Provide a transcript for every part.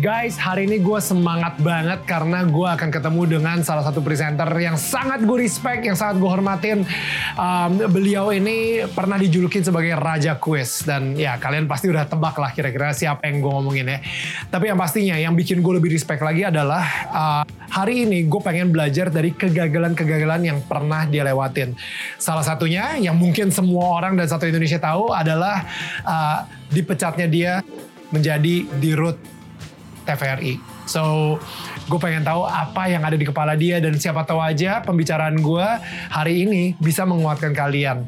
Guys, hari ini gue semangat banget karena gue akan ketemu dengan salah satu presenter yang sangat gue respect, yang sangat gue hormatin. Um, beliau ini pernah dijulukin sebagai Raja Quiz. Dan ya kalian pasti udah tebak lah kira-kira siapa yang gue ngomongin ya. Tapi yang pastinya yang bikin gue lebih respect lagi adalah uh, hari ini gue pengen belajar dari kegagalan-kegagalan yang pernah dia lewatin. Salah satunya yang mungkin semua orang dan satu Indonesia tahu adalah uh, dipecatnya dia menjadi dirut TVRI. So, gue pengen tahu apa yang ada di kepala dia dan siapa tahu aja pembicaraan gue hari ini bisa menguatkan kalian.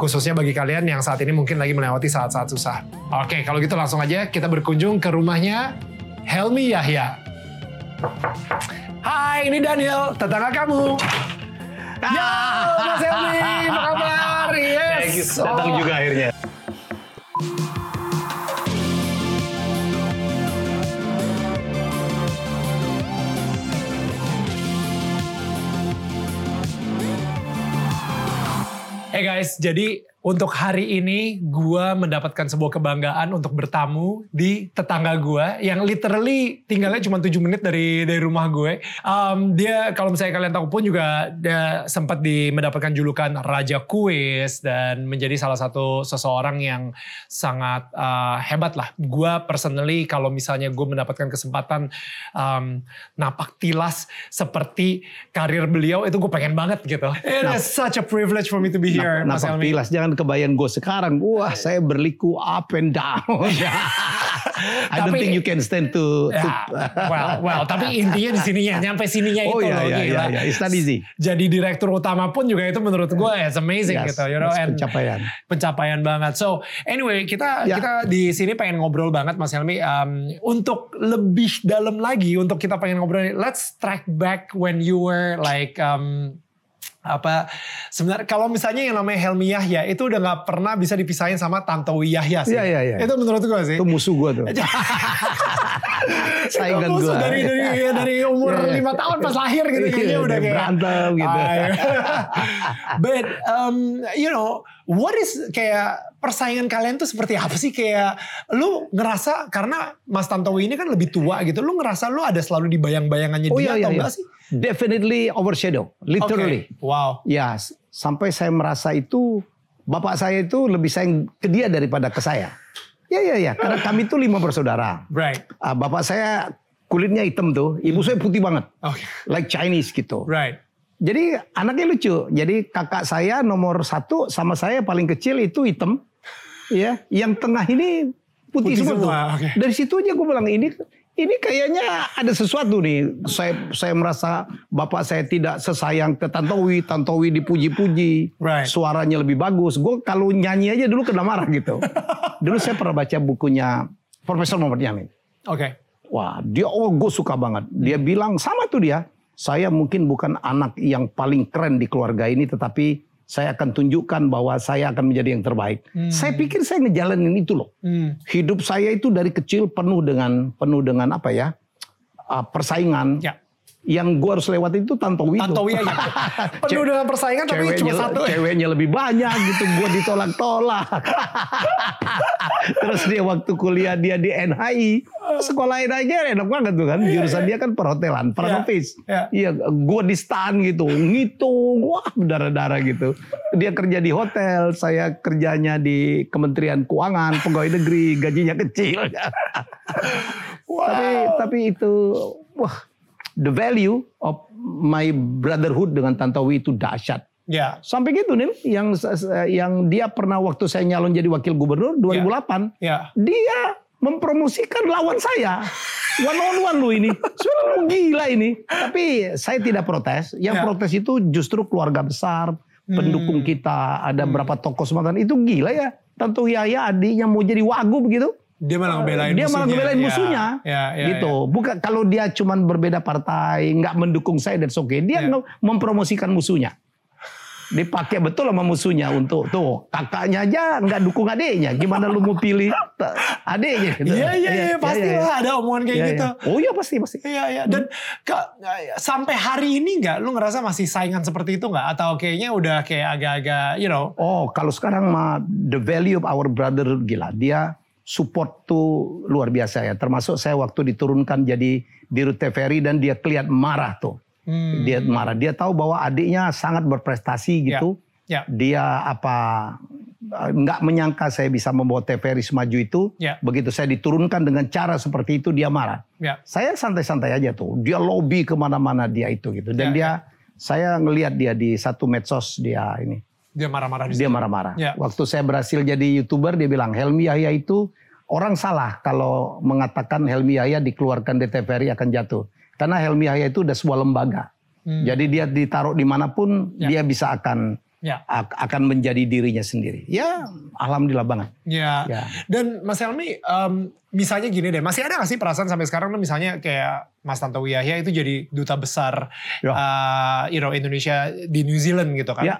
Khususnya bagi kalian yang saat ini mungkin lagi melewati saat-saat susah. Oke, kalau gitu langsung aja kita berkunjung ke rumahnya Helmi Yahya. Hai, ini Daniel, tetangga kamu. Ya, Mas Helmi, apa kabar? Yes. Datang juga akhirnya. Hey guys, jadi untuk hari ini gue mendapatkan sebuah kebanggaan untuk bertamu di tetangga gue yang literally tinggalnya cuma 7 menit dari dari rumah gue. Um, dia kalau misalnya kalian tahu pun juga dia sempat di mendapatkan julukan Raja Kuis dan menjadi salah satu seseorang yang sangat uh, hebat lah. Gue personally kalau misalnya gue mendapatkan kesempatan um, napak tilas seperti karir beliau itu gue pengen banget gitu. It is such a privilege for me to be here. Mas Napak tilas, jangan kebayang gue sekarang. Wah, saya berliku up and down. I don't Tapi- think you can stand to. to Ya, well, well, tapi intinya di sininya, nyampe sininya oh itu iya, loh, iya, gila. iya, iya. It's not easy. Jadi direktur utama pun juga itu menurut gue it's amazing Yes, gitu, you know, and pencapaian. pencapaian banget. So anyway, kita Ya. kita di sini pengen ngobrol banget Mas Helmi. Um, untuk lebih dalam lagi, untuk kita pengen ngobrol, let's track back when you were like um, apa sebenarnya kalau misalnya yang namanya Helmi Yahya itu udah nggak pernah bisa dipisahin sama Tantowi Yahya sih. Iya, iya, iya. Itu menurut gue sih. Itu musuh gue tuh. Saingan Musuh gue. dari dari ya, dari umur Iya, iya. lima tahun pas lahir gitu Iya, kayaknya udah kayak berantem gitu. Ah. But um, you know what is kayak persaingan kalian tuh seperti apa sih kayak lu ngerasa karena Mas Tantowi ini kan lebih tua gitu lu ngerasa lu ada selalu di bayang-bayangannya Oh dia iya, iya, atau iya. enggak sih? Definitely overshadow. Literally. Oke. Wow. Ya, sampai saya merasa itu bapak saya itu lebih sayang ke dia daripada ke saya. Ya, ya, ya. Karena kami tuh lima bersaudara. Right. Ah, bapak saya kulitnya hitam tuh, ibu saya putih banget, Oke. like Chinese gitu. Right. Jadi anaknya lucu. Jadi kakak saya nomor satu sama saya paling kecil itu hitam, ya. Yang tengah ini putih, Putih semua, oke. Dari situ aja gue bilang ini ini kayaknya ada sesuatu nih. Saya saya merasa bapak saya tidak sesayang ke Tantowi. Tantowi dipuji-puji, Right. suaranya lebih bagus. Gue kalau nyanyi aja dulu kena marah gitu. dulu saya pernah baca bukunya Profesor Muhammad Yamin. Oke. Wah, dia oh gue suka banget. Dia bilang sama tuh dia. Saya mungkin bukan anak yang paling keren di keluarga ini, tetapi saya akan tunjukkan bahwa saya akan menjadi yang terbaik. Saya pikir saya ngejalanin itu loh. Hmm. Hidup saya itu dari kecil penuh dengan penuh dengan apa ya uh, persaingan. Ya. Yang gue harus lewati itu Tantowi. Tantowi aja. Penuh dengan persaingan tapi cuma Ceweknya, satu. ceweknya lebih banyak gitu, gue ditolak-tolak. Terus dia waktu kuliah dia di NHI, sekolah NHI dia enak banget tuh kan, jurusan dia kan perhotelan, front Iya, office. iya. Iya, gue di stan gitu, ngitung, wah berdarah-darah gitu. Dia kerja di hotel, saya kerjanya di Kementerian Keuangan, pegawai negeri, gajinya kecil. Tapi tapi itu, wah, the value of my brotherhood dengan Tantowi itu dahsyat. Ya. Sampai gitu nih, yang yang dia pernah waktu saya nyalon jadi wakil gubernur 2008, Ya. dia mempromosikan lawan saya. One on one lu ini. Sebenarnya lu gila ini. Tapi saya tidak protes. Yang Ya. protes itu justru keluarga besar, pendukung kita, ada berapa tokoh Sumatera. Itu gila ya. Tentu Yaya adiknya mau jadi wagub gitu. Dia malah ngebelain dia malah musuhnya. ngebelain Ya. musuhnya, Ya, ya, gitu. Bukan kalau dia cuman berbeda partai, nggak mendukung saya dan oke. Dia Ya. mempromosikan musuhnya. Dipakai betul sama musuhnya untuk tuh kakaknya aja nggak dukung adiknya. Gimana lu mau pilih adiknya? gitu. Iya iya iya pasti iya, iya. lah ada omongan kayak Iya, gitu. iya. Oh iya pasti pasti. Iya iya dan ke- sampai hari ini nggak lu ngerasa masih saingan seperti itu nggak atau kayaknya udah kayak agak-agak you know Oh kalau sekarang mah the value of our brother gila. Dia support tuh luar biasa ya. Termasuk saya waktu diturunkan jadi dirut TVRI dan dia kelihatan marah tuh. Hmm. Dia marah. Dia tahu bahwa adiknya sangat berprestasi gitu. Ya. Dia apa nggak menyangka saya bisa membawa TVRI semaju itu. Ya. Begitu saya diturunkan dengan cara seperti itu dia marah. Ya. Saya santai-santai aja tuh. Dia lobby ke mana-mana dia itu gitu. Dan Ya, dia saya ngelihat dia di satu medsos dia ini. Dia marah-marah di Dia marah-marah. Ya. Waktu saya berhasil jadi youtuber dia bilang Helmi Yahya itu orang salah kalau mengatakan Helmi Yahya dikeluarkan dari TVRI akan jatuh. Karena Helmi Yahya itu udah sebuah lembaga. Hmm. Jadi dia ditaruh di mana pun Ya. dia bisa akan Ya. ak- akan menjadi dirinya sendiri. Ya, alhamdulillah banget. Ya. Ya. Dan Mas Helmi, em, misalnya gini deh, masih ada gak sih perasaan sampai sekarang tuh misalnya kayak Mas Tantowi Yahya itu jadi duta besar Ya. eh, you know, Indonesia di New Zealand gitu kan. Ya.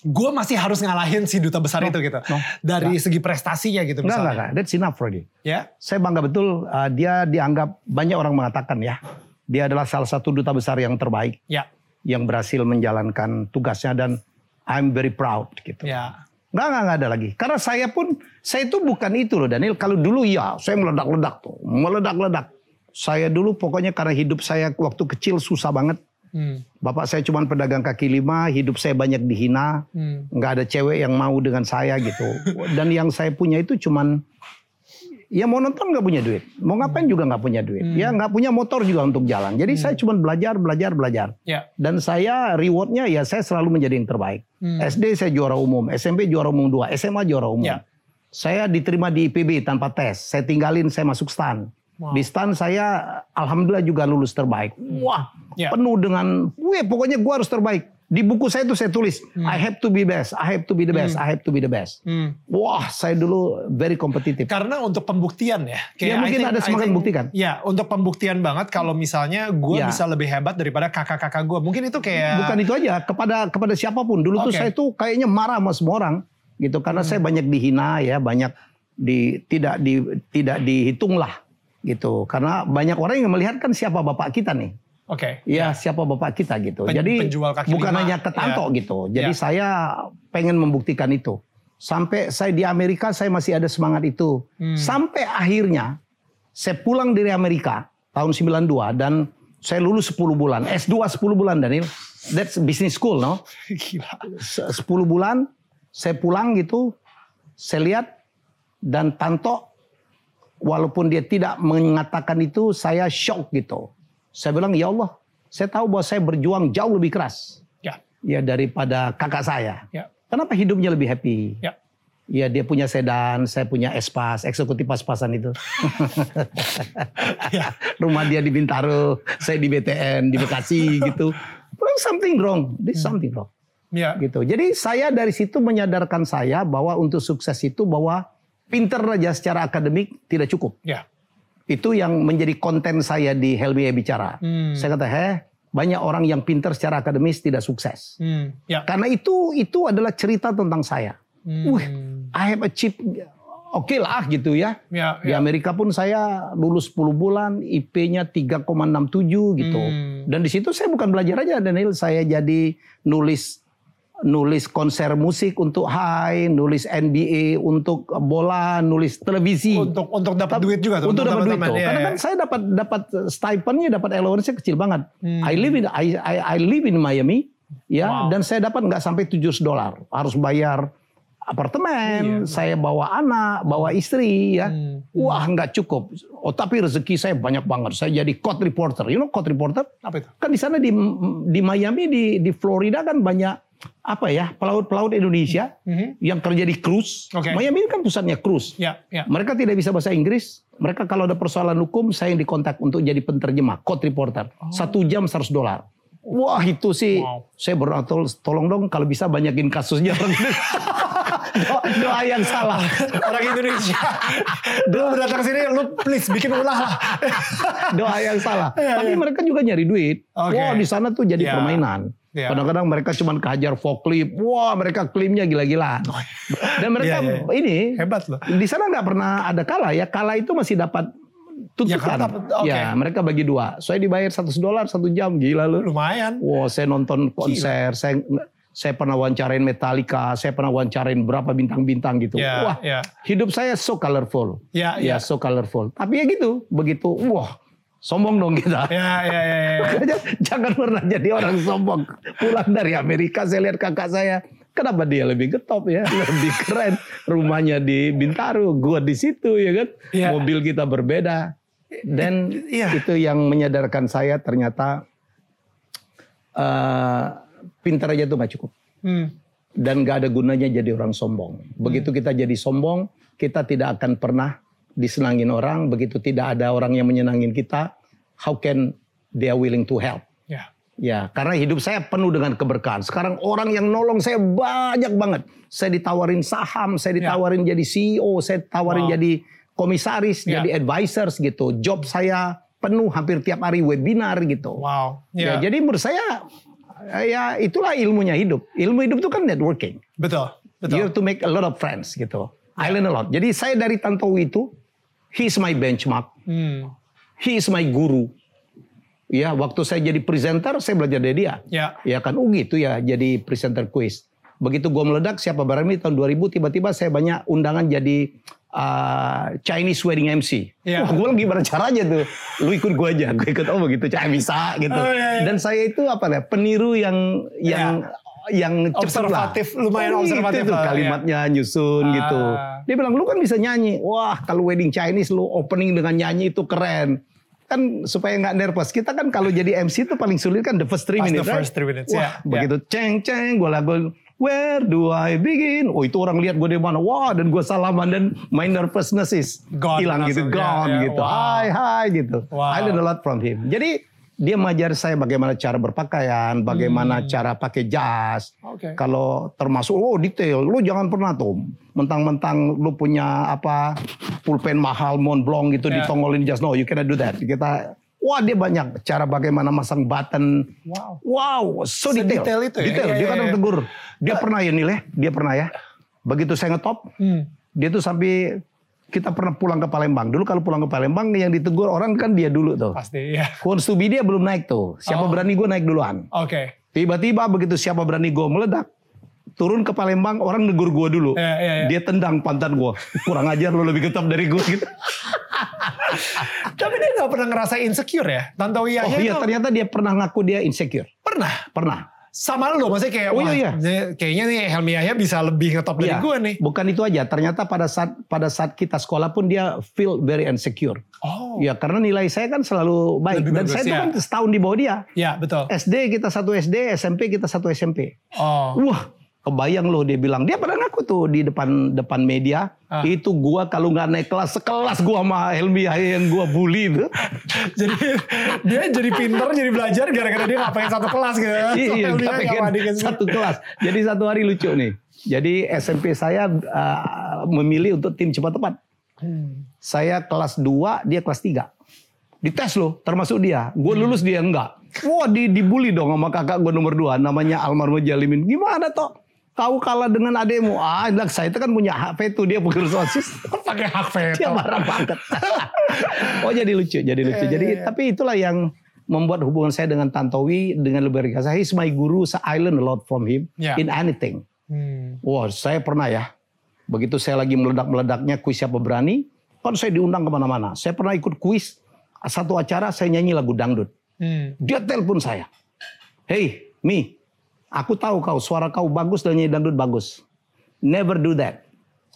Gue masih harus ngalahin si duta besar No, itu gitu. no. Dari segi prestasinya gitu Enggak, enggak, misalnya. enggak. That's enough already. Ya. Saya bangga betul uh, dia dianggap banyak orang mengatakan ya. Dia adalah salah satu duta besar yang terbaik Ya. yang berhasil menjalankan tugasnya dan I'm very proud gitu. Ya. Enggak, enggak, enggak ada lagi. Karena saya pun, saya itu bukan itu loh Daniel. Kalau dulu ya, saya meledak-ledak tuh. Meledak-ledak. Saya dulu pokoknya karena hidup saya waktu kecil susah banget. Hmm. Bapak saya cuma pedagang kaki lima, hidup saya banyak dihina. Hmm. Nggak ada cewek yang mau dengan saya gitu. Dan yang saya punya itu cuman, ya mau nonton nggak punya duit. Mau ngapain juga nggak punya duit. Hmm. Ya nggak punya motor juga untuk jalan. Jadi saya cuma belajar, belajar, belajar. Ya. Dan saya rewardnya ya saya selalu menjadi yang terbaik. Hmm. SD saya juara umum, SMP juara umum 2, SMA juara umum. Ya. Saya diterima di IPB tanpa tes. Saya tinggalin, saya masuk stan. Wow. Di stan saya alhamdulillah juga lulus terbaik. Wah, Ya. penuh dengan, wih pokoknya gua harus terbaik. Di buku saya itu saya tulis, I have to be best, I have to be the best, I have to be the best. Hmm. Wah, saya dulu very kompetitif. Karena untuk pembuktian ya. Ya, I mungkin ada I semangat membuktikan. Ya, untuk pembuktian banget kalau misalnya gue Ya. bisa lebih hebat daripada kakak-kakak gue. Mungkin itu kayak... Bukan itu aja, kepada kepada siapa pun. Dulu tuh Oke. saya tuh kayaknya marah sama semua orang, gitu. Karena saya banyak dihina ya, banyak di tidak di tidak dihitung lah, gitu. Karena banyak orang yang melihat kan siapa bapak kita nih. Oke. Ya siapa bapak kita gitu. Pen- Jadi penjual kaki bukan lima, hanya ke Tanto ya. gitu. Jadi Ya. saya pengen membuktikan itu. Sampai saya di Amerika saya masih ada semangat itu. Hmm. Sampai akhirnya saya pulang dari Amerika tahun 92 dan saya lulus 10 bulan. S2 10 bulan Daniel. That's business school no. Gila. Se- 10 bulan saya pulang gitu. Saya lihat dan Tanto walaupun dia tidak mengatakan itu saya shock gitu. Saya bilang ya Allah, saya tahu bahwa saya berjuang jauh lebih keras Ya. ya daripada kakak saya. Ya. Kenapa hidupnya lebih happy? Ya. Ya dia punya sedan, saya punya espas, eksekutif pas-pasan itu. Ya. Rumah dia di Bintaro, saya di BTN, di Bekasi gitu. Well, something wrong, this something wrong Ya. gitu. Jadi saya dari situ menyadarkan saya bahwa untuk sukses itu bahwa pinter aja secara akademik tidak cukup. Ya. Itu yang menjadi konten saya di Helmi Bicara. Hmm. Saya kata, heh, banyak orang yang pinter secara akademis tidak sukses. Hmm. Ya. Karena itu itu adalah cerita tentang saya. Hmm. Wih, I have achieved, oke lah gitu ya. Ya. Di ya. Amerika pun saya lulus 10 bulan, IP-nya 3,67 gitu. Hmm. Dan di situ saya bukan belajar aja Daniel, saya jadi nulis nulis konser musik untuk High, nulis NBA untuk bola, nulis televisi. Untuk untuk dapat duit juga tuh. untuk dapat duit tuh. Ya, Karena ya. kan saya dapat dapat stipendnya, dapat allowance kecil banget. Hmm. I live in I, I, I live in Miami, ya, Wow. dan saya dapat nggak sampai 700 dolar. Harus bayar apartemen, Iya. saya bawa anak, bawa istri, ya. Hmm. Wah nggak cukup. Oh tapi rezeki saya banyak banget. Saya jadi court reporter. You know court reporter? Apa itu? Kan di sana di di Miami di di Florida kan banyak apa ya pelaut-pelaut Indonesia Mhm. yang kerja di cruise. Oke. Miami kan pusatnya cruise. Ya. Ya. Mereka tidak bisa bahasa Inggris. Mereka kalau ada persoalan hukum, saya yang dikontak untuk jadi penterjemah, court reporter. Satu jam 100 dolar. Wah itu sih, Wow. saya berdoa tol- tolong dong kalau bisa banyakin kasusnya. doa, doa yang salah. Orang Indonesia. Dulu datang sini, lu please bikin ulah lah. doa yang salah. Iya, Tapi iya. mereka juga nyari duit. Oke. Wah di sana tuh jadi Iya. permainan. Iya. Kadang-kadang mereka cuma kehajar forklift. Wah mereka klaimnya gila-gila. Dan mereka Iya, iya. ini Hebat loh. di sana nggak pernah ada kalah ya. Kalah itu masih dapat tuntutan. Ya, dapat, oke. Ya, mereka bagi dua. Saya dibayar 100 dolar satu jam, gila lu. Lumayan. Wah, saya nonton konser, saya saya pernah wawancarain Metallica, saya pernah wawancarain berapa bintang-bintang gitu. Ya, wah, ya. hidup saya so colorful. Ya, ya, ya. so colorful. Tapi ya gitu, begitu, wah, sombong dong kita. Ya, ya, ya, ya. Makanya Jangan pernah jadi orang sombong. Pulang dari Amerika, saya lihat kakak saya. Kenapa dia lebih getop ya, lebih keren. Rumahnya di Bintaro, gua di situ ya kan. Iya. Mobil kita berbeda. Dan Iya. itu yang menyadarkan saya ternyata eh pintar aja tuh nggak cukup. Hmm. Dan nggak ada gunanya jadi orang sombong. Begitu kita jadi sombong, kita tidak akan pernah disenangin orang. Begitu tidak ada orang yang menyenangin kita, how can they are willing to help? Ya. Ya, karena hidup saya penuh dengan keberkahan. Sekarang orang yang nolong saya banyak banget. Saya ditawarin saham, saya ditawarin jadi CEO, saya tawarin Wow. jadi komisaris, Ya. jadi advisors gitu. Job saya penuh hampir tiap hari webinar gitu. Wow. Ya, Ya. jadi menurut saya ya itulah ilmunya hidup. Ilmu hidup itu kan networking. Betul. You Betul. have to make a lot of friends gitu. I learn a lot. Jadi saya dari Tantowi itu, he is my benchmark, Hmm. he is my guru. Ya, waktu saya jadi presenter, saya belajar dari dia. Ya. Ya kan, oh gitu ya jadi presenter quiz. Begitu gue meledak, siapa berani tahun 2000, tiba-tiba saya banyak undangan jadi uh, Chinese wedding MC. Ya. Wah, gue lagi gimana caranya tuh? Lu ikut gue aja, gue ikut, oh begitu, cah bisa gitu. Oh, iya, iya. Dan saya itu apa ya, peniru yang yang yang cepet lah. Observatif, lumayan Oh, observatif Itu tuh lah, ya. kalimatnya nyusun Ah. gitu. Dia bilang, lu kan bisa nyanyi. Wah, kalau wedding Chinese lu opening dengan nyanyi itu keren. Kan supaya nggak nervous. Kita kan kalau jadi MC itu paling sulit kan the first three Pas the minutes. right? first three minutes, Wah, ya, begitu ceng ceng, gue lagu Where do I begin? Oh itu orang lihat gue di mana? Wah dan gue salaman dan my nervousness is hilang gitu, ya, gone ya, gitu. wow. Hai hai gitu. Wow. I learned a lot from him. Jadi dia mengajar saya bagaimana cara berpakaian, bagaimana cara pakai jas. Hmm. Oke. Kalau termasuk oh detail, lu jangan pernah tuh mentang-mentang lu punya apa pulpen mahal Montblanc gitu Ya. ditongolin jas. No, you cannot do that. Kita wah dia banyak cara bagaimana masang button. Wow. Wow, so detail. Sedetail itu ya? Detail. Iya, dia iya, kadang iya. tegur. Dia pernah ya nilai, dia pernah ya. Begitu saya ngetop, Hmm. dia tuh sampai kita pernah pulang ke Palembang. Dulu kalau pulang ke Palembang yang ditegur orang kan dia dulu tuh. Pasti ya. Wants to be dia belum naik tuh. Siapa Oh. berani gue naik duluan. Oke. Tiba-tiba begitu siapa berani gue meledak. Turun ke Palembang orang negur gue dulu. Iya, iya, iya. Dia tendang pantat gue. Kurang ajar lu lebih getap dari gue gitu. Tapi dia nggak pernah ngerasa insecure ya? Tante Oh iya itu ternyata dia pernah ngaku dia insecure. pernah. Pernah. Sama lu maksudnya kayak, Oh, iya, ini- kayaknya nih Helmi Yahya bisa lebih ngetop dari Iya. gue nih. Bukan itu aja. Ternyata pada saat pada saat kita sekolah pun dia feel very insecure. Oh. Ya karena nilai saya kan selalu baik. Lebih Dan bagus, saya itu ya. kan setahun di bawah dia. Ya betul. SD kita satu SD, SMP kita satu SMP. Oh. Wah, kebayang loh dia bilang. Dia pernah ngaku tuh di depan depan media. Ah. Itu gua kalau nggak naik kelas sekelas gua sama Helmi yang gua bully itu. jadi dia jadi pinter, jadi belajar gara-gara dia ngapain satu kelas gitu. iya, nggak Yahya pengen nggak satu kelas. Jadi satu hari lucu nih. Jadi SMP saya uh, memilih untuk tim cepat tepat. Hmm. Saya kelas 2, dia kelas 3. Dites loh, termasuk dia. Gue lulus, dia enggak. Wah, di, dibully dong sama kakak gue nomor 2, namanya Almarhum Jalimin. Gimana toh? Kau kalah dengan ademu. Ah, bilang, saya itu kan punya hak veto, dia pengurus OSIS. Pakai hak veto. dia marah banget. oh, jadi lucu, jadi lucu. Iya, Jadi, iya, iya. tapi itulah yang membuat hubungan saya dengan Tantowi dengan lebih ringkas. He's my guru, so I learn a lot from him Ya. in anything. Hmm. Wah, saya pernah ya. Begitu saya lagi meledak-meledaknya kuis siapa berani, kan saya diundang ke mana-mana. Saya pernah ikut kuis satu acara saya nyanyi lagu dangdut. Hmm. Dia telepon saya. Hey, Mi, aku tahu kau suara kau bagus dan nyanyi dangdut bagus. Never do that.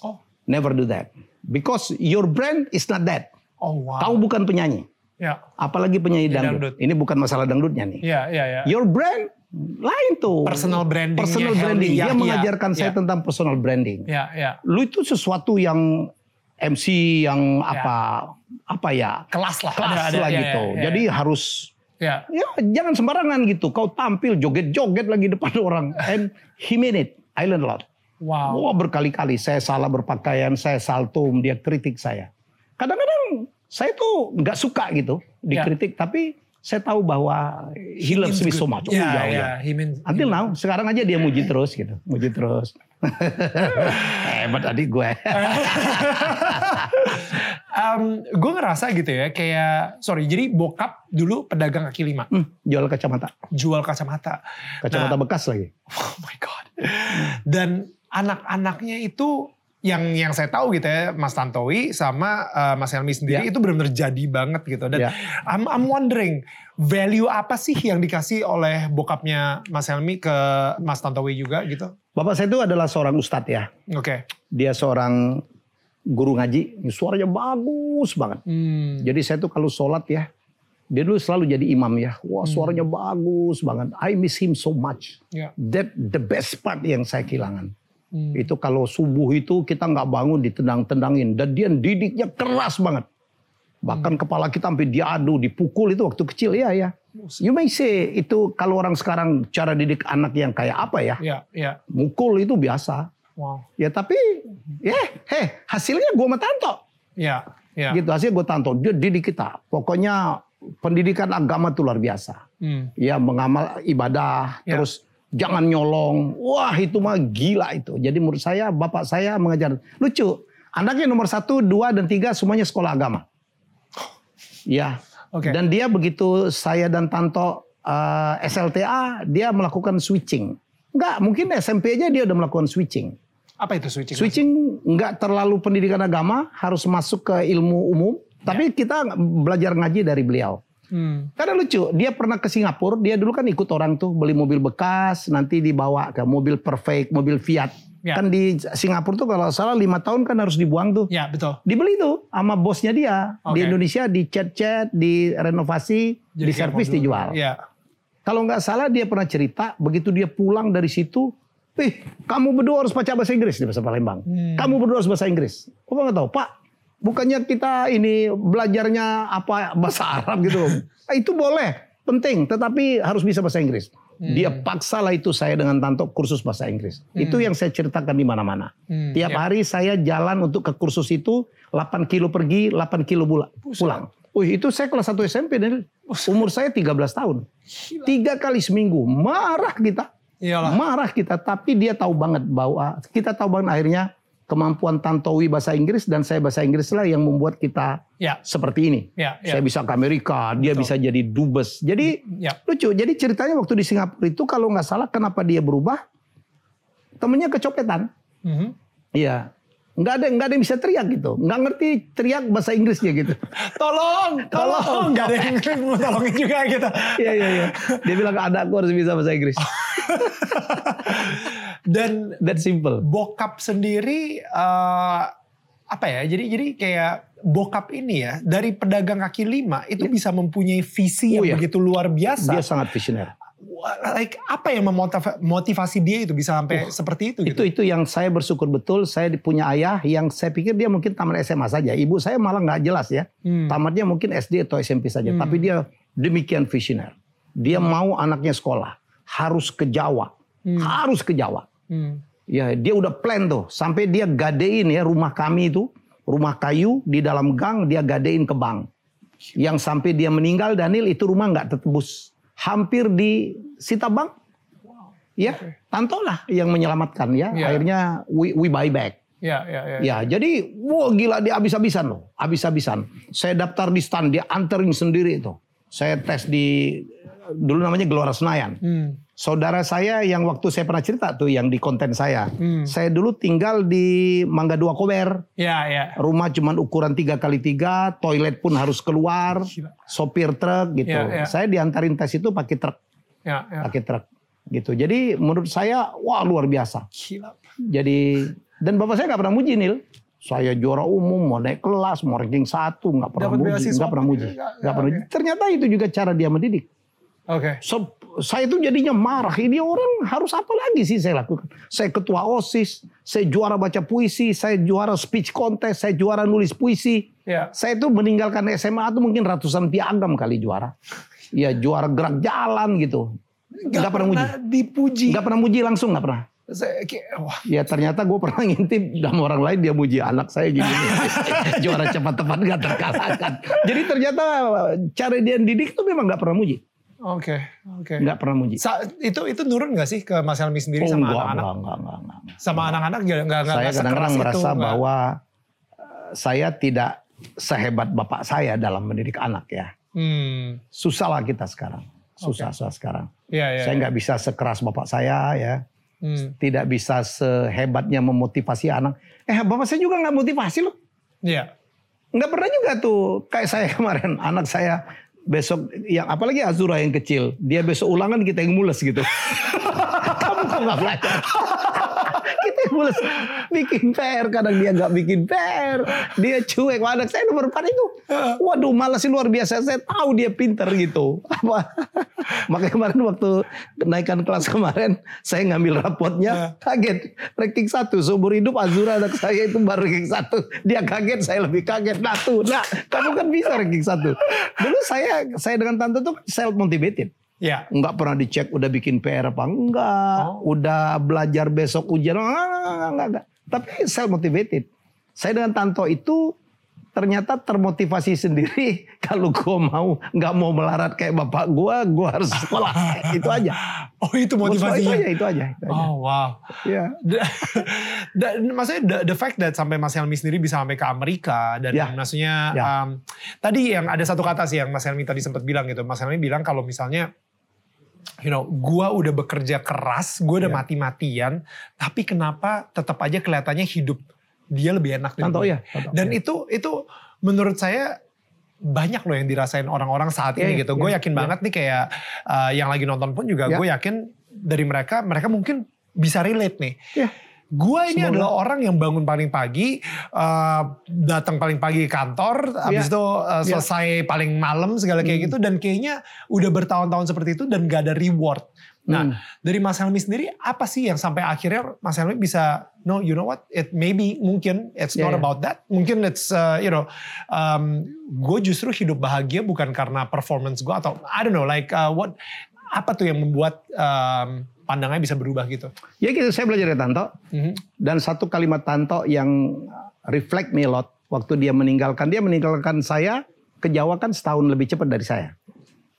Oh. Never do that. Because your brand is not that. Oh wow. Kau bukan penyanyi. Ya. Apalagi penyanyi dangdut. dangdut. Ini bukan masalah dangdutnya nih. Ya, ya, ya. Your brand lain tuh. Personal brandingnya Personal branding. Dia Yahya. mengajarkan saya Ya. tentang personal branding Ya, ya. lu itu sesuatu yang MC yang apa apa ya Kelas lah. kelas Ada- ada- lah ya, gitu. ya, ya. Jadi harus Ya. ya jangan sembarangan gitu. Kau tampil joget-joget lagi depan orang. And he made it. I learned a lot. Wow. Wah berkali-kali saya salah berpakaian, saya saltum, dia kritik saya. Kadang-kadang saya tuh nggak suka gitu dikritik, tapi saya tahu bahwa he loves me so much. Oh, Ya, jauh, ya. ya. He means, Until now, sekarang aja dia muji terus gitu, muji terus. Hebat adik gue. Um, gue ngerasa gitu ya, kayak sorry, jadi bokap dulu pedagang kaki lima, Hmm, jual kacamata. jual kacamata. Kacamata Nah. bekas lagi. Oh my god. Dan anak-anaknya itu yang yang saya tahu gitu ya, Mas Tantowi sama uh, Mas Helmi sendiri Ya. itu benar-benar jadi banget gitu. Dan Ya. I'm, I'm wondering value apa sih yang dikasih oleh bokapnya Mas Helmi ke Mas Tantowi juga gitu? Bapak saya itu adalah seorang ustadz ya. Oke. Dia seorang guru ngaji, suaranya bagus banget. Hmm. Jadi saya tuh kalau sholat ya, dia dulu selalu jadi imam ya. Wah suaranya bagus banget. I miss him so much. Ya. That the best part yang saya kehilangan. Hmm. Itu kalau subuh itu kita nggak bangun ditendang-tendangin. Dan dia didiknya keras banget. Bahkan kepala kita sampai diadu, dipukul itu waktu kecil. ya ya. You may say itu kalau orang sekarang cara didik anak yang kayak apa ya. Ya, ya. Mukul itu biasa. Wow. Ya tapi, ya, heh, hasilnya gue sama Tanto. Ya, ya. Gitu hasil gue Tanto. Dia didik kita. Pokoknya pendidikan agama itu luar biasa. Hmm. Ya mengamal ibadah, Ya. terus jangan nyolong. Wah itu mah gila itu. Jadi menurut saya, bapak saya mengajar. Lucu, anaknya nomor satu, dua, dan tiga semuanya sekolah agama. Ya. Oke. Dan dia begitu saya dan Tanto eh, SLTA, dia melakukan switching. Enggak, mungkin SMP aja dia udah melakukan switching. Apa itu switching? Switching nggak terlalu pendidikan agama, harus masuk ke ilmu umum. Tapi kita belajar ngaji dari beliau. Hmm. Karena lucu, dia pernah ke Singapura, dia dulu kan ikut orang tuh beli mobil bekas, nanti dibawa ke mobil perfect, mobil Fiat. Ya. Kan di Singapura tuh kalau salah lima tahun kan harus dibuang tuh. Ya, betul. Dibeli tuh sama bosnya dia. Di Oke. Indonesia dicat-cat, direnovasi, Jadi di kayak servis, mobil. dijual. Ya. Kalau nggak salah dia pernah cerita, begitu dia pulang dari situ, Ih, kamu berdua harus baca bahasa Inggris di bahasa Palembang. Hmm. Kamu berdua harus bahasa Inggris. Apa nggak tahu, Pak? Bukannya kita ini belajarnya apa bahasa Arab gitu? Ah, itu boleh, penting, tetapi harus bisa bahasa Inggris. Hmm. Dia paksalah itu saya dengan Tanto kursus bahasa Inggris. Itu yang saya ceritakan di mana-mana. Hmm, Tiap ya. hari saya jalan untuk ke kursus itu 8 kilo pergi, 8 kilo pulang. Wih, itu saya kelas 1 SMP dan umur saya 13 tahun. Tiga kali seminggu marah kita. Iyalah. Marah kita, tapi dia tahu banget bahwa kita tahu banget akhirnya kemampuan Tantowi bahasa Inggris dan saya bahasa Inggris lah yang membuat kita Ya, seperti ini. ya, ya. Saya bisa ke Amerika, dia bisa jadi dubes. Jadi Ya. lucu. Jadi ceritanya waktu di Singapura itu kalau nggak salah kenapa dia berubah? Temennya kecopetan. Mhm. Iya. Nggak ada nggak ada yang bisa teriak gitu. Nggak ngerti teriak bahasa Inggrisnya gitu. Tolong, tolong. Gak ada yang mau tolongin juga gitu. Iya iya iya. Dia bilang anakku harus bisa bahasa Inggris. Dan That simple. bokap sendiri eh, apa ya? Jadi jadi kayak bokap ini ya dari pedagang kaki lima itu bisa mempunyai visi yang Oh, iya. begitu luar biasa. Dia sangat visioner. Like apa yang memotivasi dia itu bisa sampai seperti itu? Itu gitu? itu yang saya bersyukur betul. Saya punya ayah yang saya pikir dia mungkin tamat SMA saja. Ibu saya malah nggak jelas ya. Hmm. Tamatnya mungkin SD atau SMP saja. Tapi dia demikian visioner. Dia mau anaknya sekolah harus ke Jawa, harus ke Jawa. Hmm. Ya, dia udah plan tuh. Sampai dia gadein ya rumah kami itu, rumah kayu di dalam gang dia gadein ke bank. Yang sampai dia meninggal Daniel itu rumah nggak tertebus. Hampir di sita bank. Ya, Tanto lah yang menyelamatkan ya. Ya. Akhirnya we, we buy back. Ya, ya, ya. Ya, jadi wah gila dia habis-habisan loh, habis-habisan. Saya daftar di stand, dia anterin sendiri itu. Saya tes di dulu namanya Gelora Senayan. Hmm. Saudara saya yang waktu saya pernah cerita tuh yang di konten saya. Hmm. Saya dulu tinggal di Mangga Dua Kober. Ya, ya. Rumah cuman ukuran tiga kali tiga, toilet pun harus keluar, sopir truk gitu. Ya, ya. Saya diantarin tes itu pakai truk, Ya, ya. pakai truk gitu. Jadi menurut saya wah luar biasa. Gila. Jadi dan bapak saya nggak pernah muji Nil. Saya juara umum, mau naik kelas, mau ranking satu, nggak pernah Dapat muji, beasiswa nggak pernah muji, nggak pernah. oke. Ternyata itu juga cara dia mendidik. Oke. So, saya tuh jadinya marah. Ini orang harus apa lagi sih saya lakukan? Saya ketua OSIS, saya juara baca puisi, saya juara speech contest, saya juara nulis puisi. Ya. Saya tuh meninggalkan SMA tuh mungkin ratusan piagam kali juara. Ya juara gerak jalan gitu. Nggak pernah muji. dipuji. Nggak pernah muji langsung, nggak pernah. Saya wah, Ya ternyata gue pernah ngintip sama orang lain dia muji anak saya gini. Juara cepat tepat gak terkalahkan. Jadi ternyata cara dia didik tuh memang gak pernah muji. Oke, oke. Gak pernah muji. Sa- itu itu nurun gak sih ke Mas Helmi sendiri Oh, sama anak-anak? enggak, enggak, enggak, enggak. Sama anak-anak nggak nggak nggak Saya kadang-kadang merasa itu, bahwa eh, saya tidak sehebat bapak saya dalam mendidik anak ya. Hmm. Susah lah kita sekarang. Susah, susah sekarang. Iya, iya. saya nggak bisa sekeras bapak saya ya. Hmm. Tidak bisa sehebatnya memotivasi anak. Eh bapak saya juga nggak motivasi loh. Iya. Nggak pernah juga tuh kayak saya kemarin anak saya besok yang apalagi Azura yang kecil dia besok ulangan kita yang mules gitu. Kamu kok nggak belajar? Mules bikin PR kadang dia nggak bikin PR dia cuek anak saya nomor 4 itu. Waduh malas luar biasa. Saya tahu dia pinter gitu. Apa? Makanya kemarin waktu naikkan kelas kemarin saya ngambil rapotnya kaget. Ranking satu seumur hidup Azura anak saya itu baru ranking satu. Dia kaget saya lebih kaget. Nah tuh nah kamu kan bisa ranking satu. Dulu saya saya dengan tante tuh self motivated Iya. nggak pernah dicek udah bikin PR apa enggak, Oh. udah belajar besok ujian enggak, enggak, enggak, enggak. Tapi self motivated. Saya dengan Tanto itu ternyata termotivasi sendiri kalau gua mau nggak mau melarat kayak bapak gua, gua harus sekolah. itu aja. Oh itu motivasinya. Itu aja, itu aja. Itu aja. Oh wow. Ya. The- maksudnya the, the fact that sampai Mas Helmi sendiri bisa sampai ke Amerika dan Ya. maksudnya Ya. um, tadi yang ada satu kata sih yang Mas Helmi tadi sempat bilang gitu. Mas Helmi bilang kalau misalnya you know, gua udah bekerja keras, gua udah Ya. mati-matian, tapi kenapa tetap aja kelihatannya hidup dia lebih enak dari gue. ya. Dan ya. itu itu menurut saya banyak loh yang dirasain orang-orang saat ini Iya, gitu. iya, Gue yakin iya. banget nih kayak uh, yang lagi nonton pun juga Ya. gue yakin dari mereka mereka mungkin bisa relate nih. Ya. Gue ini Semoga. adalah orang yang bangun paling pagi, uh, datang paling pagi ke kantor, habis Ya. itu uh, selesai paling malam segala kayak Hmm. gitu dan kayaknya udah bertahun-tahun seperti itu dan gak ada reward. Nah, Hmm. dari Mas Helmi sendiri apa sih yang sampai akhirnya Mas Helmi bisa no you know what it maybe mungkin it's Yeah, not yeah. about that mungkin it's uh, you know um, gue justru hidup bahagia bukan karena performance gue atau I don't know like uh, what apa tuh yang membuat um, pandangannya bisa berubah gitu Ya gitu saya belajar dari Tanto. Mhm. Dan satu kalimat Tanto yang reflect me a lot waktu dia meninggalkan dia meninggalkan saya ke Jawa kan setahun lebih cepat dari saya.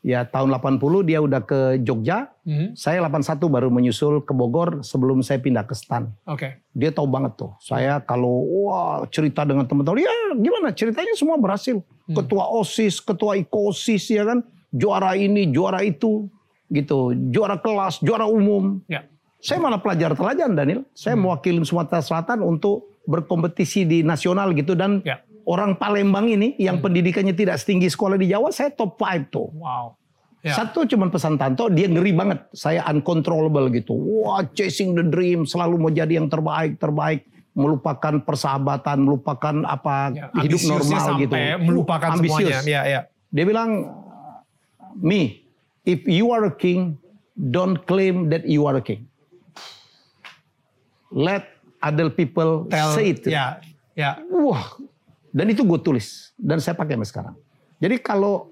Ya tahun 80 dia udah ke Jogja, Mhm. saya 81 baru menyusul ke Bogor sebelum saya pindah ke Stan. oke Dia tahu banget tuh. Saya kalau wah cerita dengan teman-teman, ya gimana ceritanya semua berhasil. Ketua OSIS, ketua IKOSIS ya kan, juara ini, juara itu gitu, juara kelas, juara umum. ya Saya malah pelajar teladan Daniel. Saya mewakili Sumatera Selatan untuk berkompetisi di nasional gitu dan Ya. orang Palembang ini yang pendidikannya tidak setinggi sekolah di Jawa, saya top 5 tuh. wow ya Satu cuman pesan Tanto, dia ngeri banget. Saya uncontrollable gitu. Wah, chasing the dream, selalu mau jadi yang terbaik, terbaik. Melupakan persahabatan, melupakan apa Ya, hidup normal sampai gitu. melupakan Ambisius. semuanya ya ya Dia bilang, me, if you are a king, don't claim that you are a king. Let other people tell say it. ya ya Wah, dan itu gue tulis dan saya pakai sampai sekarang. Jadi kalau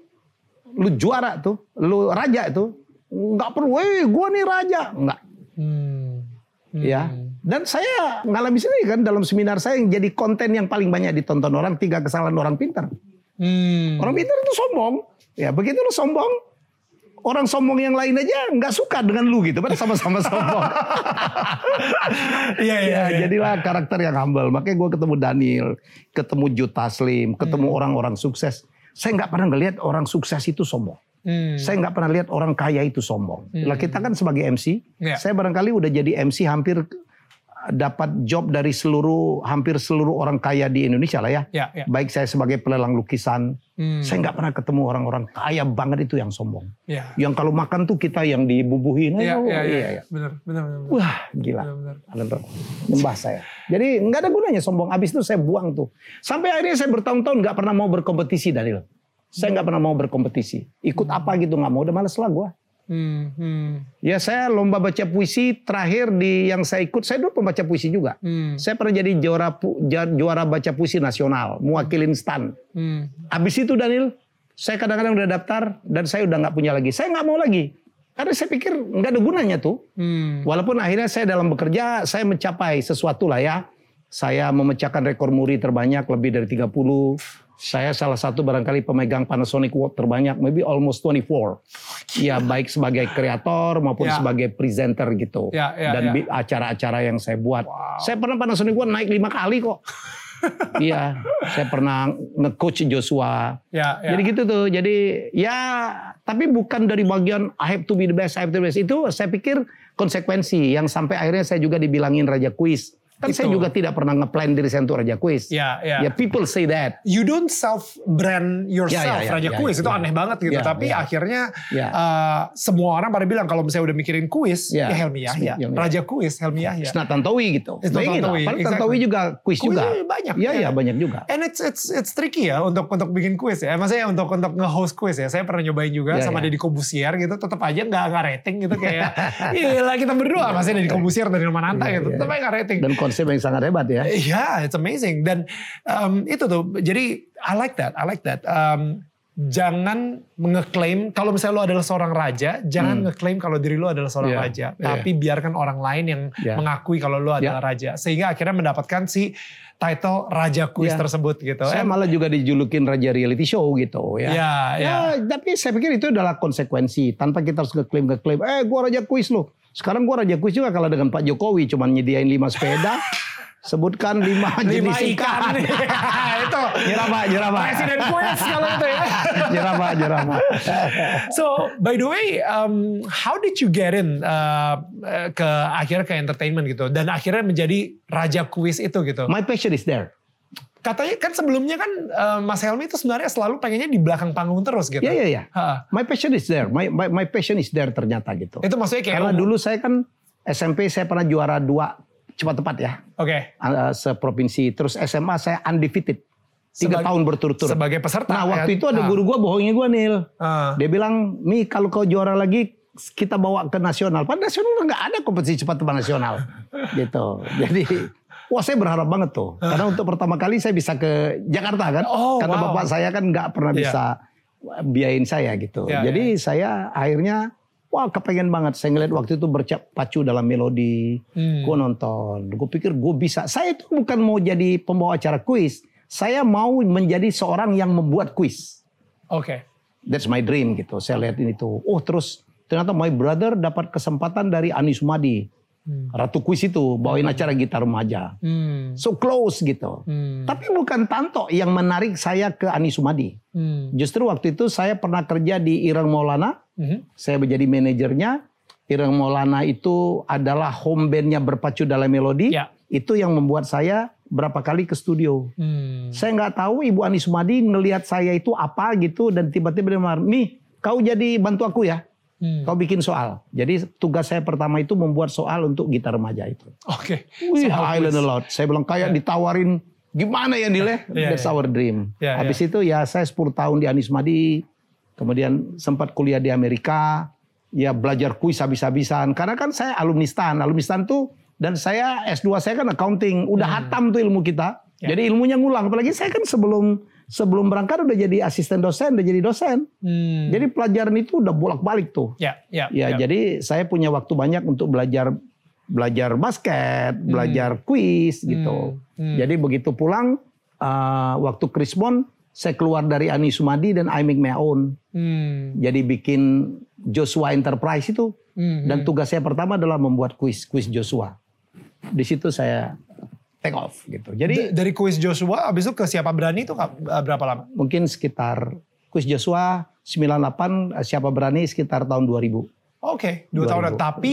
lu juara tuh, lu raja itu nggak perlu, eh gue nih raja, nggak, Hmm. Hmm. ya. Dan saya ngalami sendiri kan dalam seminar saya yang jadi konten yang paling banyak ditonton orang tiga kesalahan orang pintar. Hmm. Orang pintar itu sombong, ya begitu lu sombong, orang sombong yang lain aja nggak suka dengan lu gitu, padahal sama-sama sombong. Iya iya. Ya, iya. jadilah karakter yang humble. Makanya gue ketemu Daniel, ketemu Jut Taslim, ketemu Hmm. orang-orang sukses. Saya nggak pernah ngelihat orang sukses itu sombong. Hmm. Saya nggak pernah lihat orang kaya itu sombong. Lah kita kan sebagai MC, Ya. saya barangkali udah jadi MC hampir dapat job dari seluruh hampir seluruh orang kaya di Indonesia lah ya. Ya, ya. Baik saya sebagai pelelang lukisan, Hmm. saya nggak pernah ketemu orang-orang kaya banget itu yang sombong. Ya. Yang kalau makan tuh kita yang dibubuhin. Iya, Oh, iya, iya. iya. Benar, benar, benar. Wah, gila. Benar, benar. Bener. Nyembah saya. Jadi nggak ada gunanya sombong. Abis itu saya buang tuh. Sampai akhirnya saya bertahun-tahun nggak pernah mau berkompetisi Daniel. Saya nggak pernah mau berkompetisi. Ikut apa gitu nggak mau. Udah males lah gue. Hmm, hmm, Ya saya lomba baca puisi terakhir di yang saya ikut. Saya dulu pembaca puisi juga. hmm, Saya pernah jadi juara juara baca puisi nasional, mewakilin stan. hmm. Abis itu Daniel, saya kadang-kadang udah daftar dan saya udah nggak punya lagi. Saya nggak mau lagi. Karena saya pikir nggak ada gunanya tuh. Hmm. Walaupun akhirnya saya dalam bekerja, saya mencapai sesuatu lah ya. Saya memecahkan rekor muri terbanyak lebih dari 30. Saya salah satu barangkali pemegang Panasonic Award terbanyak, maybe almost 24. Ya baik sebagai kreator maupun Ya. sebagai presenter gitu. Ya, ya, Dan ya. acara-acara yang saya buat. Wow. Saya pernah Panasonic Award naik lima kali kok. iya, saya pernah nge-coach Joshua. Ya, ya. Jadi gitu tuh. Jadi ya tapi bukan dari bagian I have to be the best, I have to be the best. Itu saya pikir konsekuensi yang sampai akhirnya saya juga dibilangin raja kuis. Kan Itu. saya juga tidak pernah ngeplan diri saya untuk raja kuis. Ya, ya. Ya people say that. you don't self brand yourself Ya, ya, ya, Raja ya, Kuis ya, itu ya. aneh banget gitu Ya, tapi ya. akhirnya Ya. uh, semua orang pada bilang kalau misalnya udah mikirin kuis ya, Ya. Helmi Yahya Ya, ya. Raja Kuis Helmi Yahya It's not Tantowi gitu. It's not lah, Tantowi, padahal exactly. Tantowi juga kuis Kuis juga. banyak, Iya, ya. iya banyak juga. And it's it's it's tricky ya untuk untuk bikin kuis ya. Maksudnya untuk untuk nge-host kuis ya. Saya pernah nyobain juga Ya, sama ya. Deddy Kobusier gitu. Tetap aja nggak nggak rating gitu kayak. Gila kita berdua maksudnya Deddy Kobusier dari Mananta Iya, gitu. iya. Tetap aja nggak rating. Dan konsep yang sangat hebat ya. Iya, it's amazing. Dan um, itu tuh, jadi I like that, I like that. Um, jangan ngeklaim kalau misalnya lo adalah seorang raja, jangan ngeklaim kalau diri lo adalah seorang Hmm. Iya, raja, iya. tapi biarkan orang lain yang Iya. mengakui kalau lo adalah raja, sehingga akhirnya mendapatkan si title raja kuis Iya. tersebut gitu. Saya And- malah juga dijulukin raja reality show gitu ya. Ya, ya. Ya, tapi saya pikir itu adalah konsekuensi. Tanpa kita harus ngeklaim ngeklaim. Eh, gua raja kuis loh. Sekarang gua raja kuis juga kalau dengan Pak Jokowi cuman nyediain lima sepeda, sebutkan lima, lima jenis ikan, ikan. itu Nyerah Pak, nyerah Pak. presiden kuis kalau itu ya. nyerah Pak, nyerah Pak. So by the way, um, how did you get in uh, uh, ke akhirnya ke entertainment gitu dan akhirnya menjadi raja kuis itu gitu? My passion is there. Katanya kan sebelumnya kan uh, Mas Helmi itu sebenarnya selalu pengennya di belakang panggung terus gitu. Ya, ya, ya. Ha. My passion is there. My, my, my passion is there ternyata gitu. Itu maksudnya kayak Karena oh, dulu saya kan SMP saya pernah juara dua cepat tepat ya. Oke. uh, seprovinsi. Terus SMA saya undefeated. Tiga tahun berturut-turut. Sebagai peserta. Nah waktu kan? itu ada Ha. guru gua bohongin gua Nil. Ah. Dia bilang, Mi kalau kau juara lagi kita bawa ke nasional. Padahal nasional nggak ada kompetisi cepat tepat nasional. gitu. Jadi Wah saya berharap banget tuh. Karena untuk pertama kali saya bisa ke Jakarta kan. Oh, Karena wow. bapak saya kan nggak pernah Iya. bisa biayain saya gitu. Iya, Jadi saya akhirnya wah kepengen banget. Saya ngeliat waktu itu berpacu dalam melodi. Hmm. Gue nonton. Gue pikir gue bisa. Saya itu bukan mau jadi pembawa acara kuis. Saya mau menjadi seorang yang membuat kuis. Oke. That's my dream gitu. Saya lihat ini tuh. Oh terus ternyata my brother dapat kesempatan dari Anis Sumadi. Ratu kuis itu bawain acara gitar remaja. Hmm. So close gitu. Hmm. Tapi bukan Tanto yang menarik saya ke Anis Sumadi. Hmm. Justru waktu itu saya pernah kerja di Irang Maulana. Mhm. Saya menjadi manajernya. Irang Maulana itu adalah home bandnya berpacu dalam melodi. Ya. Itu yang membuat saya berapa kali ke studio. Hmm. Saya nggak tahu Ibu Anis Sumadi ngelihat saya itu apa gitu dan tiba-tiba dia marah, Mi, kau jadi bantu aku ya. Hmm. Kau bikin soal. Jadi tugas saya pertama itu membuat soal untuk gitar remaja itu. Oke. Wih, Soal I learned a lot. Saya bilang kayak ditawarin gimana ya Nile? Iya, That's iya. our dream. Iya, Habis itu ya saya 10 tahun di Anis Madi, kemudian sempat kuliah di Amerika, ya belajar kuis habis-habisan. Karena kan saya alumni STAN. Alumni STAN tuh dan saya S2 saya kan accounting, udah hatam tuh ilmu kita. Hmm. Ya. Jadi ilmunya ngulang. Apalagi saya kan sebelum sebelum berangkat udah jadi asisten dosen, udah jadi dosen. Hmm. Jadi pelajaran itu udah bolak-balik tuh. Ya, ya, Ya, jadi saya punya waktu banyak untuk belajar belajar basket, belajar kuis gitu. Hmm. Jadi begitu pulang uh, waktu Krismon saya keluar dari Ani Sumadi dan I make my own. Hmm. Jadi bikin Joshua Enterprise itu Hmm. dan tugas saya pertama adalah membuat kuis kuis Joshua. Di situ saya take off gitu. Jadi D- dari kuis Joshua abis itu ke siapa berani itu berapa lama? mungkin sekitar kuis Joshua 98 eh, siapa berani sekitar tahun 2000. Oke, dua 2000. tahun. Tapi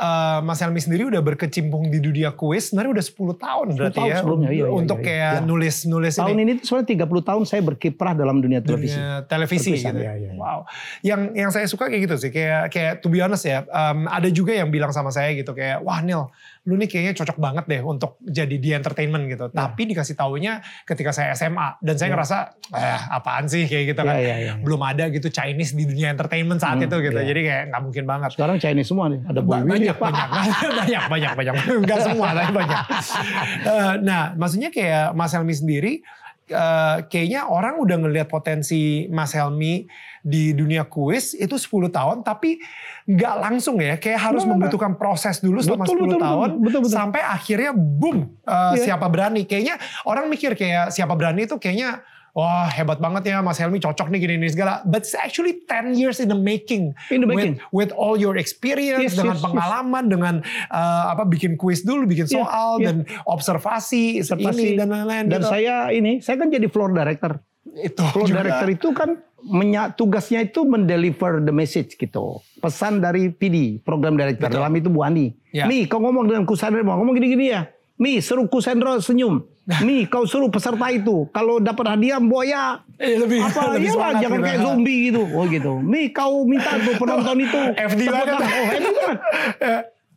eh, Mas Helmi sendiri udah berkecimpung di dunia kuis sebenarnya udah 10 tahun berarti tahun ya. sebelumnya, iya, iya, untuk iya, kayak iya. nulis-nulis Tahun ini. ini tuh sebenarnya 30 tahun saya berkiprah dalam dunia televisi. dunia televisi gitu. ya, ya, ya. Wow. Yang yang saya suka kayak gitu sih, kayak kayak to be honest ya, um, ada juga yang bilang sama saya gitu kayak, wah Nil, lu nih kayaknya cocok banget deh untuk jadi di entertainment gitu. Ya. Tapi dikasih taunya ketika saya SMA dan saya ngerasa, eh apaan sih kayak gitu Ya, kan. ya, ya. Belum ada gitu Chinese di dunia entertainment saat Hmm, itu gitu. ya. Jadi kayak nggak mungkin banget. Sekarang Chinese semua nih. Ada Boy Ba- William. banyak, banyak, banyak, banyak, banyak, Enggak semua, tapi banyak. Eh, nah, maksudnya kayak Mas Helmi sendiri, eh, kayaknya orang udah ngelihat potensi Mas Helmi di dunia kuis itu 10 tahun, tapi nggak langsung ya, kayak harus Nggak, membutuhkan proses dulu selama Betul, 10 betul, tahun, betul, betul, betul. sampai akhirnya boom, eh, Iya. siapa berani. Kayaknya orang mikir kayak siapa berani itu kayaknya wah hebat banget ya Mas Helmi cocok nih gini-gini segala. But it's actually 10 years in the making. In the making. With, with all your experience, Yes, dengan yes, pengalaman, dengan uh, apa bikin kuis dulu, bikin Yeah, soal, yeah. dan observasi, Observasi. ini dan lain-lain. Dan gitu. saya ini, saya kan jadi floor director. itu Floor juga. director itu kan menya, tugasnya itu mendeliver the message gitu. Pesan dari PD, program director. Betul. Dalam itu Bu Ani. Ya. Mi, kau ngomong dengan Kusandro, ngomong gini-gini ya. Mi, suruh Kusandro senyum. Mi, kau suruh peserta itu. Kalau dapat hadiah, boya. Eh, lebih, Apa, lebih iya semangat jangan gitu. kayak zombie gitu. Oh gitu. Mi, kau minta tuh penonton itu. FD banget. Oh, FD banget.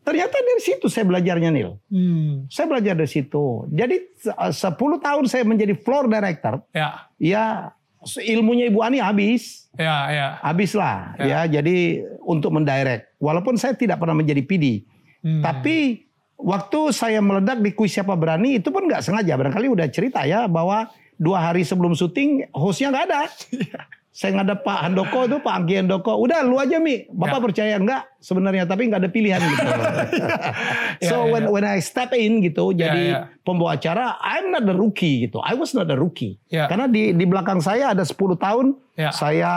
Ternyata dari situ saya belajarnya, Nil. Hmm, Saya belajar dari situ. Jadi se- 10 tahun saya menjadi floor director. ya, Ya ilmunya Ibu Ani habis. ya, ya. Habis lah. Ya. jadi untuk mendirect. Walaupun saya tidak pernah menjadi PD. Hmm. Tapi waktu saya meledak di kuis siapa berani itu pun nggak sengaja. Barangkali udah cerita ya bahwa dua hari sebelum syuting hostnya nggak ada. saya ngadep Pak Handoko itu Pak Anggi Handoko. Udah lu aja Mi. Bapak Ya. percaya enggak sebenarnya tapi nggak ada pilihan gitu. so Ya, ya, when ya. when I step in gitu jadi ya. pembawa acara I'm not the rookie gitu. I was not the rookie. Ya. Karena di di belakang saya ada 10 tahun Ya. saya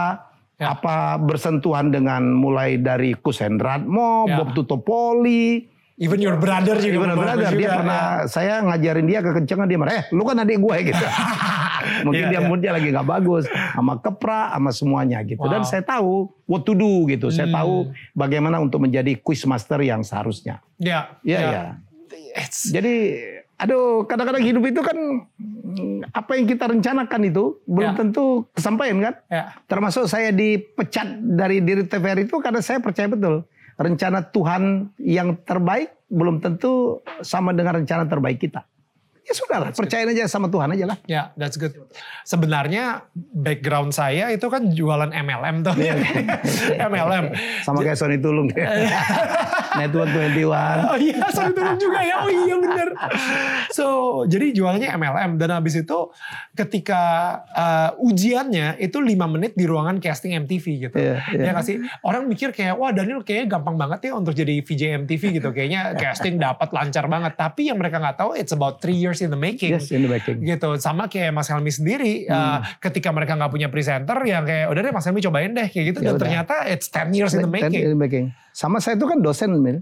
Ya. apa bersentuhan dengan mulai dari Kusendratmo, Ya. Bob Tutopoli, Even your brother juga. Membawa brother dia juga, pernah ya. saya ngajarin dia kekencengan dia marah, eh lu kan adik gue gitu. Mungkin Iya, dia iya. moodnya lagi nggak bagus sama kepra sama semuanya gitu. Dan Wow. saya tahu what to do gitu. Saya Hmm. tahu bagaimana untuk menjadi quiz master yang seharusnya. Ya, Iya ya. ya. It's- Jadi aduh kadang-kadang hidup itu kan mm, apa yang kita rencanakan itu belum Ya. tentu kesampaian kan? ya. Termasuk saya dipecat dari diri TVRI itu karena saya percaya betul rencana Tuhan yang terbaik belum tentu sama dengan rencana terbaik kita. Ya sudahlah, percayain aja sama Tuhan aja lah. Ya, that's good. Sebenarnya background saya itu kan jualan MLM tuh. Iya. MLM. Sama kayak Sony Tulung. Network 21. Oh iya, sorry tolong juga ya. Oh iya bener. So, jadi jualannya MLM. Dan habis itu ketika uh, ujiannya itu 5 menit di ruangan casting MTV gitu. Iya, iya. Ya nggak sih? Orang mikir kayak, wah Daniel kayaknya gampang banget ya untuk jadi VJ MTV gitu. Kayaknya casting dapat lancar banget. Tapi yang mereka nggak tahu, it's about three years in the making. Yes, in the baking. gitu sama kayak Mas Helmi sendiri uh, ketika mereka nggak punya presenter yang kayak udah deh Mas Helmi cobain deh kayak gitu Ya dan udah. ternyata it's 10 years in the making in the baking. Sama saya itu kan dosen, Mil.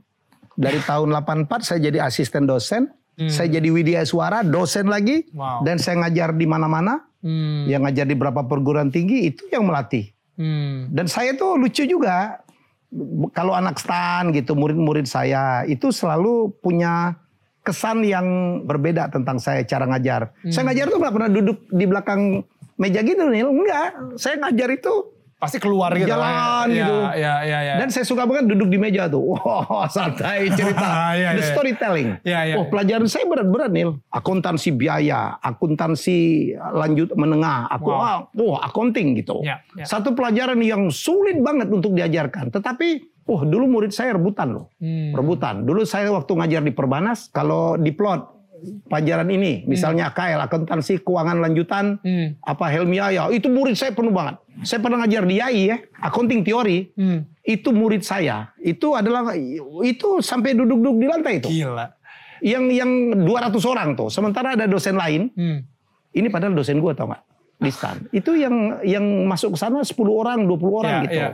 Dari tahun 84 saya jadi asisten dosen. Saya jadi Widya Suara, dosen lagi. Wow. Dan saya ngajar di mana-mana. Hmm, Yang ngajar di beberapa perguruan tinggi, itu yang melatih. hmm, Dan saya tuh lucu juga. Kalau anak stan gitu, murid-murid saya itu selalu punya kesan yang berbeda tentang saya cara ngajar. Saya ngajar tuh nggak pernah duduk di belakang meja gitu nih, enggak. Saya ngajar itu pasti keluar gitu Jalan lah ya. gitu. ya ya ya, ya. dan saya suka banget duduk di meja tuh. Wah, santai cerita. Iya, The iya. storytelling. Iya, iya, oh, iya. pelajaran saya berat-berat nih. Akuntansi biaya, akuntansi lanjut menengah, aku Wow. wah, accounting gitu. Iya, iya. Satu pelajaran yang sulit banget untuk diajarkan. Tetapi, oh dulu murid saya rebutan loh. Hmm. Rebutan. Dulu saya waktu ngajar di Perbanas, kalau di plot pelajaran ini, misalnya KL, akuntansi keuangan lanjutan, Hmm. apa Helmiaya, itu murid saya penuh banget. Saya pernah ngajar di AI ya, accounting teori, Hmm. itu murid saya. Itu adalah itu sampai duduk-duduk di lantai itu. gila Yang yang 200 orang tuh. Sementara ada dosen lain, hmm. ini padahal dosen gua tau nggak? Di stan. Itu yang yang masuk ke sana 10 orang, 20 orang Ya, gitu. ya.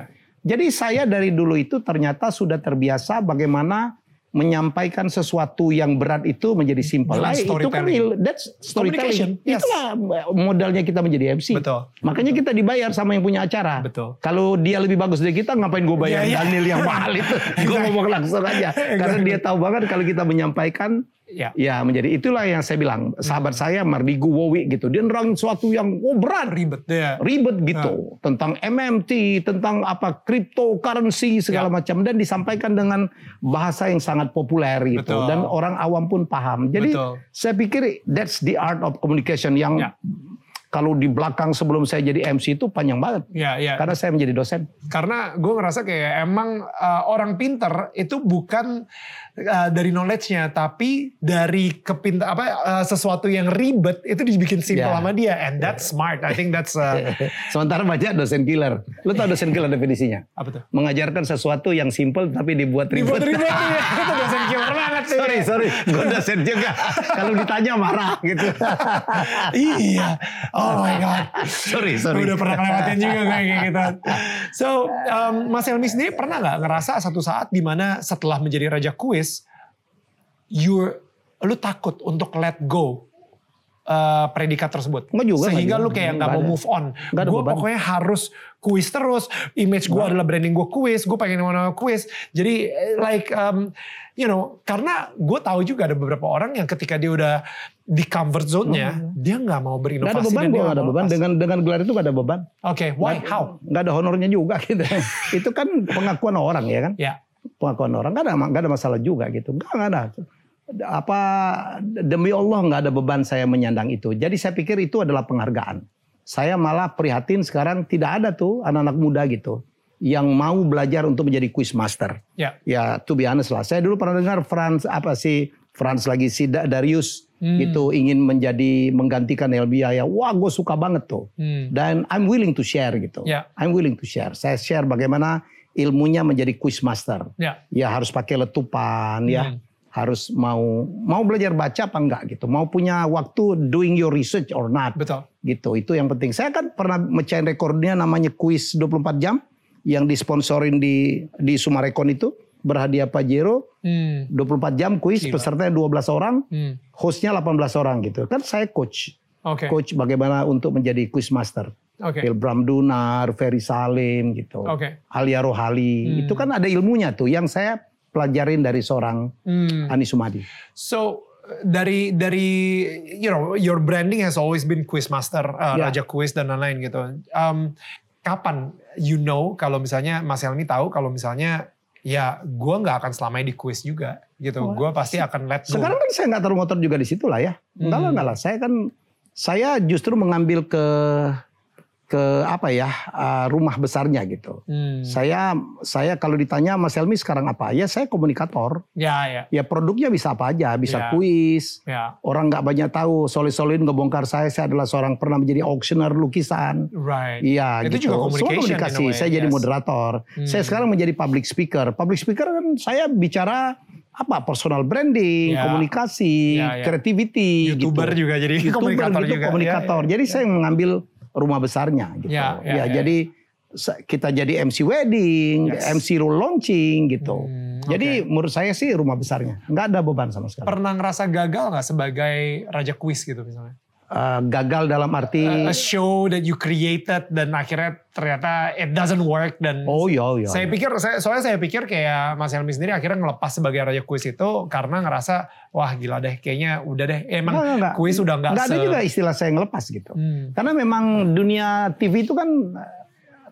Jadi saya dari dulu itu ternyata sudah terbiasa bagaimana menyampaikan sesuatu yang berat itu menjadi simpel. Dengan Lah, itu kan that's storytelling. Yes. Itulah modalnya kita menjadi MC. Betul. Makanya kita dibayar sama yang punya acara. Betul. Kalau dia lebih bagus dari kita, ngapain gue bayar Iya, iya. Daniel yang mahal itu? gue ngomong langsung aja. Karena dia tahu banget kalau kita menyampaikan, ya ya menjadi itulah yang saya bilang. Sahabat saya Mardigu Wowi gitu, dia nerangin sesuatu yang oh berat, ribet ya ribet gitu tentang MMT, tentang apa cryptocurrency segala Ya. macam dan disampaikan dengan bahasa yang sangat populer gitu Betul. dan orang awam pun paham. Jadi Betul. saya pikir that's the art of communication yang Ya. kalau di belakang sebelum saya jadi MC itu panjang banget ya ya karena saya menjadi dosen. karena gue ngerasa kayak emang uh, orang pinter itu bukan uh, dari knowledge-nya, tapi dari kepinta apa uh, sesuatu yang ribet itu dibikin simple Ya. sama dia, and that's smart. I think that's uh, Sementara banyak dosen killer. Lu tau dosen killer definisinya? apa tuh? Mengajarkan sesuatu yang simple tapi dibuat ribet. Ribet ribet ya, itu dosen killer banget. Sorry, sorry. Gue dosen juga. Kalau ditanya marah gitu. iya. Oh my god. sorry, sorry. Udah pernah ngelewatin juga kayak gitu. So, um, Mas Helmi sendiri pernah nggak ngerasa satu saat di mana setelah menjadi raja kuis, you lu takut untuk let go uh, predikat tersebut. Nggak juga, Sehingga lu kayak nggak mau ada. move on. Gue pokoknya harus kuis terus. Image gue adalah branding gue kuis. Gue pengen mana kuis. Jadi eh, like um, you know karena gue tahu juga ada beberapa orang yang ketika dia udah di comfort zone-nya, dia nggak mau Gak berinovasi. ada beban, gue gak ada beban. lepas. Dengan dengan gelar itu gak ada beban. Oke, why? Nggak- How? Nggak ada honornya juga gitu. itu kan pengakuan orang ya kan. Ya. Pengakuan orang gak ada, gak ada masalah juga gitu. Gak, gak ada. Apa demi Allah nggak ada beban saya menyandang itu. Jadi saya pikir itu adalah penghargaan. Saya malah prihatin sekarang tidak ada tuh anak-anak muda gitu yang mau belajar untuk menjadi quiz master. Ya. Ya, to be honest lah. Saya dulu pernah dengar Franz apa sih Franz lagi si Da- Darius Hmm. gitu ingin menjadi menggantikan Elbia ya. Wah, gue suka banget tuh. Hmm. Dan I'm willing to share gitu. Ya. I'm willing to share. Saya share bagaimana ilmunya menjadi quiz master. Ya. Ya harus pakai letupan ya. Hmm. Harus mau mau belajar baca apa enggak gitu. Mau punya waktu doing your research or not Betul. gitu. Itu yang penting. Saya kan pernah mecahin rekornya namanya kuis 24 jam yang disponsorin di di Sumarekon itu berhadiah Pajero Hmm. 24 jam kuis Gila. pesertanya 12 orang, Hmm. hostnya 18 orang gitu. Kan saya coach. Oke. Coach bagaimana untuk menjadi quiz master. Phil Bram Dunar, Ferry Salim gitu. Oke. Alia Rohali. Hmm. Itu kan ada ilmunya tuh yang saya pelajarin dari seorang Hmm. Ani Sumadi. So dari dari you know your branding has always been quiz master, uh, Ya. raja quiz dan lain-lain gitu. Um, kapan you know kalau misalnya Mas Helmi tahu kalau misalnya ya gue nggak akan selamanya di quiz juga gitu. Wah, Gue pasti akan let go. Sekarang kan saya nggak taruh motor juga di situ lah ya. Enggak lah, Hmm. enggak lah. Saya kan saya justru mengambil ke ke apa ya uh, rumah besarnya gitu. Hmm. Saya saya kalau ditanya Mas Helmi sekarang apa? Ya saya komunikator. Ya ya Ya produknya bisa apa aja, bisa Ya. kuis. ya Orang nggak banyak tahu. Solid-solid ngebongkar saya. Saya adalah seorang pernah menjadi auctioneer lukisan. right. Iya Itu gitu. juga Semua komunikasi. way, saya jadi yes. moderator. Hmm. Saya sekarang menjadi public speaker. Public speaker kan saya bicara apa personal branding, Ya. komunikasi, Ya, ya. creativity, Youtuber gitu. juga jadi YouTuber komunikator gitu, juga. komunikator. Ya, ya. Jadi saya mengambil rumah besarnya gitu. Ya, ya, Ya, ya. jadi kita jadi MC wedding, Yes. MC launching gitu. Hmm, Jadi oke. menurut saya sih rumah besarnya, nggak ada beban sama sekali. pernah ngerasa gagal nggak sebagai raja quiz gitu misalnya? Eh, gagal dalam arti, A, a show that you created dan akhirnya ternyata it doesn't work dan oh iya iya. saya pikir saya, soalnya saya pikir kayak Mas Helmi sendiri akhirnya ngelepas sebagai raja kuis itu karena ngerasa wah gila deh kayaknya udah deh emang Nggak, nggak. kuis udah nggak Nggak ada juga istilah saya ngelepas gitu. Hmm, Karena memang dunia TV itu kan eh,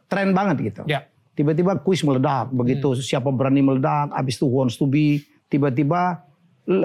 tren banget gitu. ya Tiba-tiba kuis meledak, begitu Hmm. siapa berani meledak, habis itu wants to be, tiba-tiba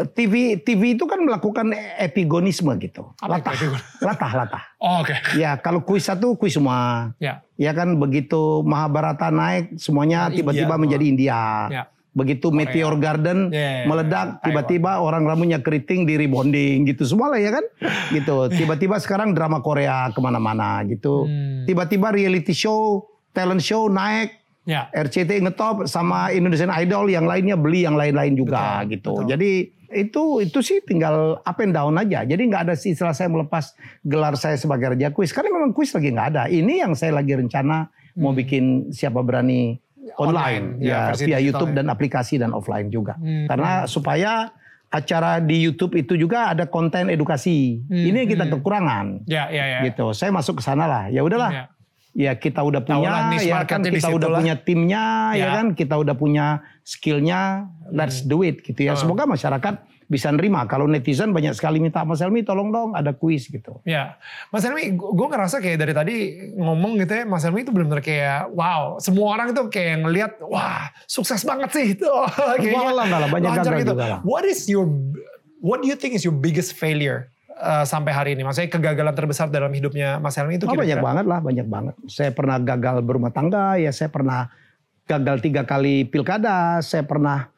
TV TV itu kan melakukan epigonisme gitu. Apa latah, latah, latah. oh, oke Ya kalau kuis satu kuis semua. ya Ya kan begitu Mahabharata naik semuanya tiba-tiba semua. menjadi India. ya Begitu Korea. Meteor Garden Ya, ya, ya. meledak, tiba-tiba orang rambutnya keriting di rebonding gitu semua lah ya kan, gitu. Tiba-tiba sekarang drama Korea ke mana-mana gitu. Hmm. Tiba-tiba reality show, talent show naik, ya RCT ngetop sama Indonesian Idol, yang lainnya beli yang lain-lain juga Betul, gitu. betul. Jadi itu itu sih tinggal up and down aja. Jadi nggak ada sih istilah saya melepas gelar saya sebagai raja kuis. Karena memang kuis lagi nggak ada. Ini yang saya lagi rencana mau bikin siapa berani online, Online, ya, ya, via YouTube ya. dan aplikasi dan offline juga. Hmm. Karena supaya acara di YouTube itu juga ada konten edukasi. Hmm, Ini yang kita hmm. kekurangan ya ya ya gitu. Saya masuk ke sana lah. Ya udahlah. Ya. Ya kita udah punya, niche ya kan kita udah punya timnya, ya. Ya. kan kita udah punya skillnya, let's do it gitu ya. Hmm. Semoga masyarakat bisa nerima. Kalau netizen banyak sekali minta Mas Helmi tolong dong ada kuis gitu. Ya, Mas Helmi, gue ngerasa kayak dari tadi ngomong gitu ya, Mas Helmi itu benar-benar kayak wow, semua orang itu kayak ngelihat wah sukses banget sih itu. Kayaknya lah, lah, banyak gagal gitu. juga lah. What is your, what do you think is your biggest failure uh, sampai hari ini? Maksudnya kegagalan terbesar dalam hidupnya Mas Helmi itu Oh, banyak kira-kira? banget lah, banyak banget. Saya pernah gagal berumah tangga, ya saya pernah gagal tiga kali pilkada, saya pernah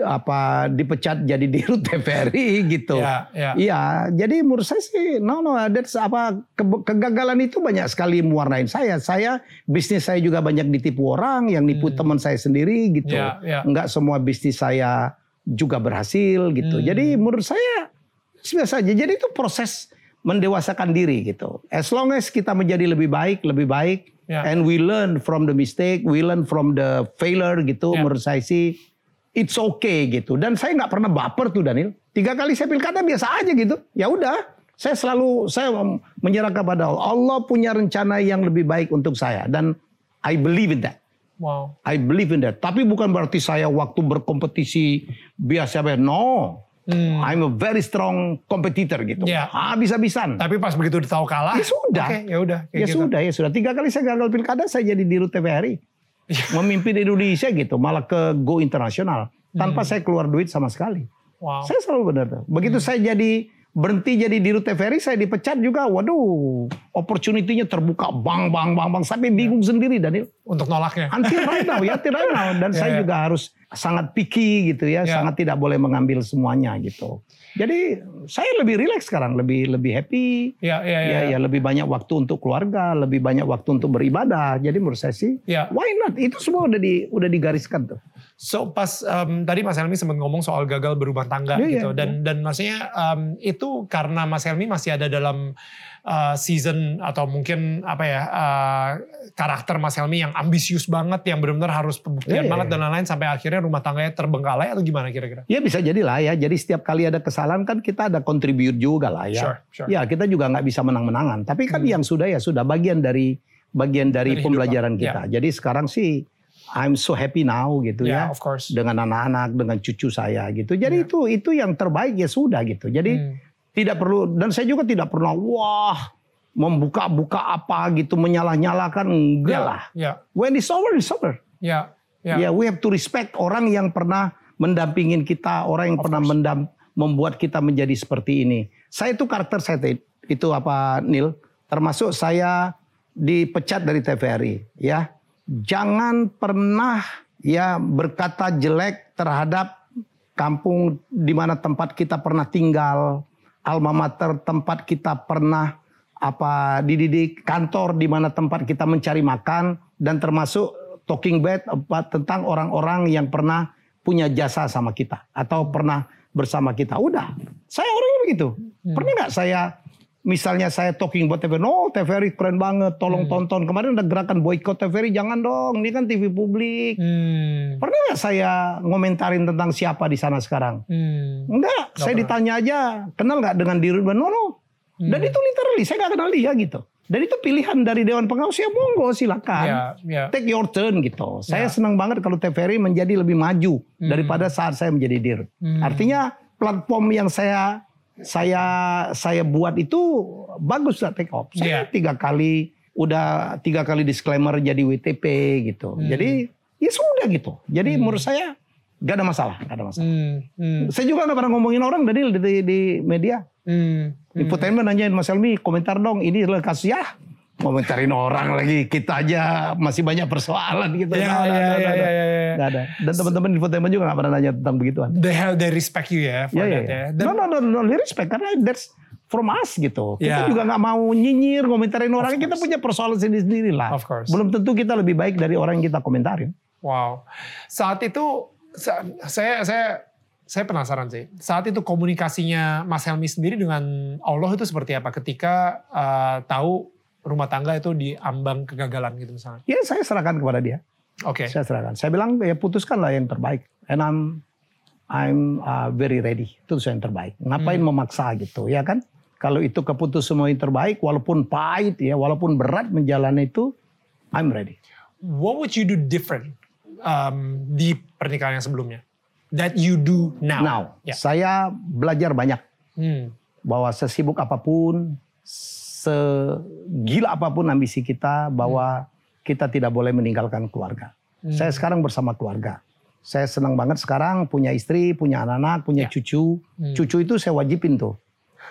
apa dipecat jadi dirut TVRI gitu. Ya, ya. Iya, jadi menurut saya sih no no that's apa ke- kegagalan itu banyak sekali mewarnain saya. Saya bisnis saya juga banyak ditipu orang, yang nipu Hmm. teman saya sendiri gitu. Ya, ya. Enggak semua bisnis saya juga berhasil gitu. Hmm. Jadi menurut saya biasa aja. Jadi itu proses mendewasakan diri gitu. As long as kita menjadi lebih baik, lebih baik Ya. and we learn from the mistake, we learn from the failure gitu. Ya. Menurut saya sih it's okay gitu. Dan saya nggak pernah baper tuh Daniel. Tiga kali saya pilkada biasa aja gitu. Ya udah, saya selalu saya menyerah kepada Allah. Allah punya rencana yang lebih baik untuk saya dan I believe in that. Wow. I believe in that. Tapi bukan berarti saya waktu berkompetisi biasa-biasa. No. Hmm. I'm a very strong competitor gitu. Ya. Habis-habisan. Tapi pas begitu tahu kalah, Ya sudah. Oke, ya udah. Ya gitu. sudah, ya sudah. Tiga kali saya gagal pilkada, saya jadi dirut TVRI. Memimpin Indonesia gitu, malah ke go internasional. Tanpa Hmm. saya keluar duit sama sekali. Wow. Saya selalu benar. tuh. Begitu Hmm. saya jadi berhenti jadi dirut TVRI, saya dipecat juga. Waduh, opportunity-nya terbuka bang bang bang bang sampai bingung sendiri Daniel. Untuk nolaknya. Until right now, ya until right now. Dan Ya, saya ya. juga harus sangat picky gitu ya, Ya. sangat tidak boleh mengambil semuanya gitu. Jadi saya lebih rileks sekarang, lebih lebih happy. Ya, ya, ya. Ya, ya lebih banyak waktu untuk keluarga, lebih banyak waktu untuk beribadah. Jadi menurut saya sih, Ya. why not? Itu semua udah di udah digariskan tuh. So pas em, tadi Mas Helmi sempat ngomong soal gagal berumah tangga Iya, gitu iya, dan dan maksudnya em, itu karena Mas Helmi masih ada dalam uh, season atau mungkin apa ya uh, karakter Mas Helmi yang ambisius banget yang benar-benar harus pembuktian iya, banget dan lain-lain sampai akhirnya rumah tangganya terbengkalai atau gimana kira-kira? Ya bisa jadi lah ya. Jadi setiap kali ada kesalahan kan kita ada contribute juga lah ya. Sure, sure. Ya kita juga nggak bisa menang-menangan. Tapi kan Hmm. yang sudah ya sudah bagian dari bagian dari, Dari hidup, pembelajaran Pak. kita. Jadi sekarang sih I'm so happy now gitu Ya, ya. of course. Dengan anak-anak, dengan cucu saya gitu. Jadi Ya. itu itu yang terbaik ya sudah gitu. Jadi Hmm. Tidak perlu dan saya juga tidak pernah wah membuka-buka apa gitu menyalah-nyalakan enggak Ya, lah. Ya, When it's over, it's over. ya, ya. Ya, we have to respect orang yang pernah mendampingin kita, orang yang Of pernah mendam, membuat kita menjadi seperti ini. Saya itu karakter saya itu apa Nil, termasuk saya dipecat dari TVRI, ya. Jangan pernah ya berkata jelek terhadap kampung di mana tempat kita pernah tinggal, alma mater tempat kita pernah apa dididik, kantor di mana tempat kita mencari makan dan termasuk talking bad apa, tentang orang-orang yang pernah punya jasa sama kita atau pernah bersama kita. Udah, saya orangnya begitu. Pernah nggak saya misalnya saya talking buat TVRI, no TVRI keren banget, tolong tonton. Kemarin ada gerakan boykot TVRI, jangan dong, ini kan TV publik. Hmm. Pernah nggak saya ngomentarin tentang siapa di sana sekarang? Hmm. Enggak, saya pernah. ditanya aja, kenal nggak dengan diri? No, no. Dan Hmm. itu literally, saya nggak kenal dia gitu. Dan itu pilihan dari Dewan Pengawas, ya monggo silakan. Ya, ya. Take your turn gitu. Saya Ya. senang banget kalau TVRI menjadi lebih maju Hmm. daripada saat saya menjadi dir. Hmm. Artinya platform yang saya saya saya buat itu bagus lah take off. Saya Iya. tiga kali udah tiga kali disclaimer jadi WTP gitu. Hmm. Jadi ya sudah gitu. Jadi Hmm. menurut saya gak ada masalah, gak ada masalah. Hmm. Hmm. Saya juga nggak pernah ngomongin orang dari di, di media. Hmm. Infotainment nanyain Mas Helmi komentar dong ini adalah kasus ya. Komentarin orang lagi kita aja masih banyak persoalan gitu. Ya, Nggak ada, ya, nggak ya, ada. ya, ya, ya. Dan teman-teman infotainment juga nggak pernah nanya tentang begituan. They have they respect you ya for Ya, ya, that ya. ya. Dan- No, no, no, no, they respect karena that's from us gitu. Ya. Kita juga nggak mau nyinyir, komentarin orang. Kita punya persoalan sendiri-sendiri lah. Of course. Belum tentu kita lebih baik dari orang yang kita komentarin. Wow. Saat itu sa- saya saya saya penasaran sih. Saat itu komunikasinya Mas Helmi sendiri dengan Allah itu seperti apa ketika uh, tahu rumah tangga itu diambang kegagalan gitu misalnya. Ya saya serahkan kepada dia. Oke. Saya serahkan. Saya bilang ya putuskanlah yang terbaik. And I'm I'm uh, very ready. Itu yang terbaik. Ngapain Hmm. memaksa gitu ya kan? Kalau itu keputus semua yang terbaik, walaupun pahit ya, walaupun berat menjalani itu, I'm ready. What would you do different um, di pernikahan yang sebelumnya? That you do now. Now, Ya. saya belajar banyak Hmm. bahwa sesibuk apa pun, segila apa pun ambisi kita, bahwa kita tidak boleh meninggalkan keluarga. Hmm. Saya sekarang bersama keluarga. Saya senang banget sekarang punya istri, punya anak-anak, punya Ya. cucu. Hmm. Cucu itu saya wajibin tuh.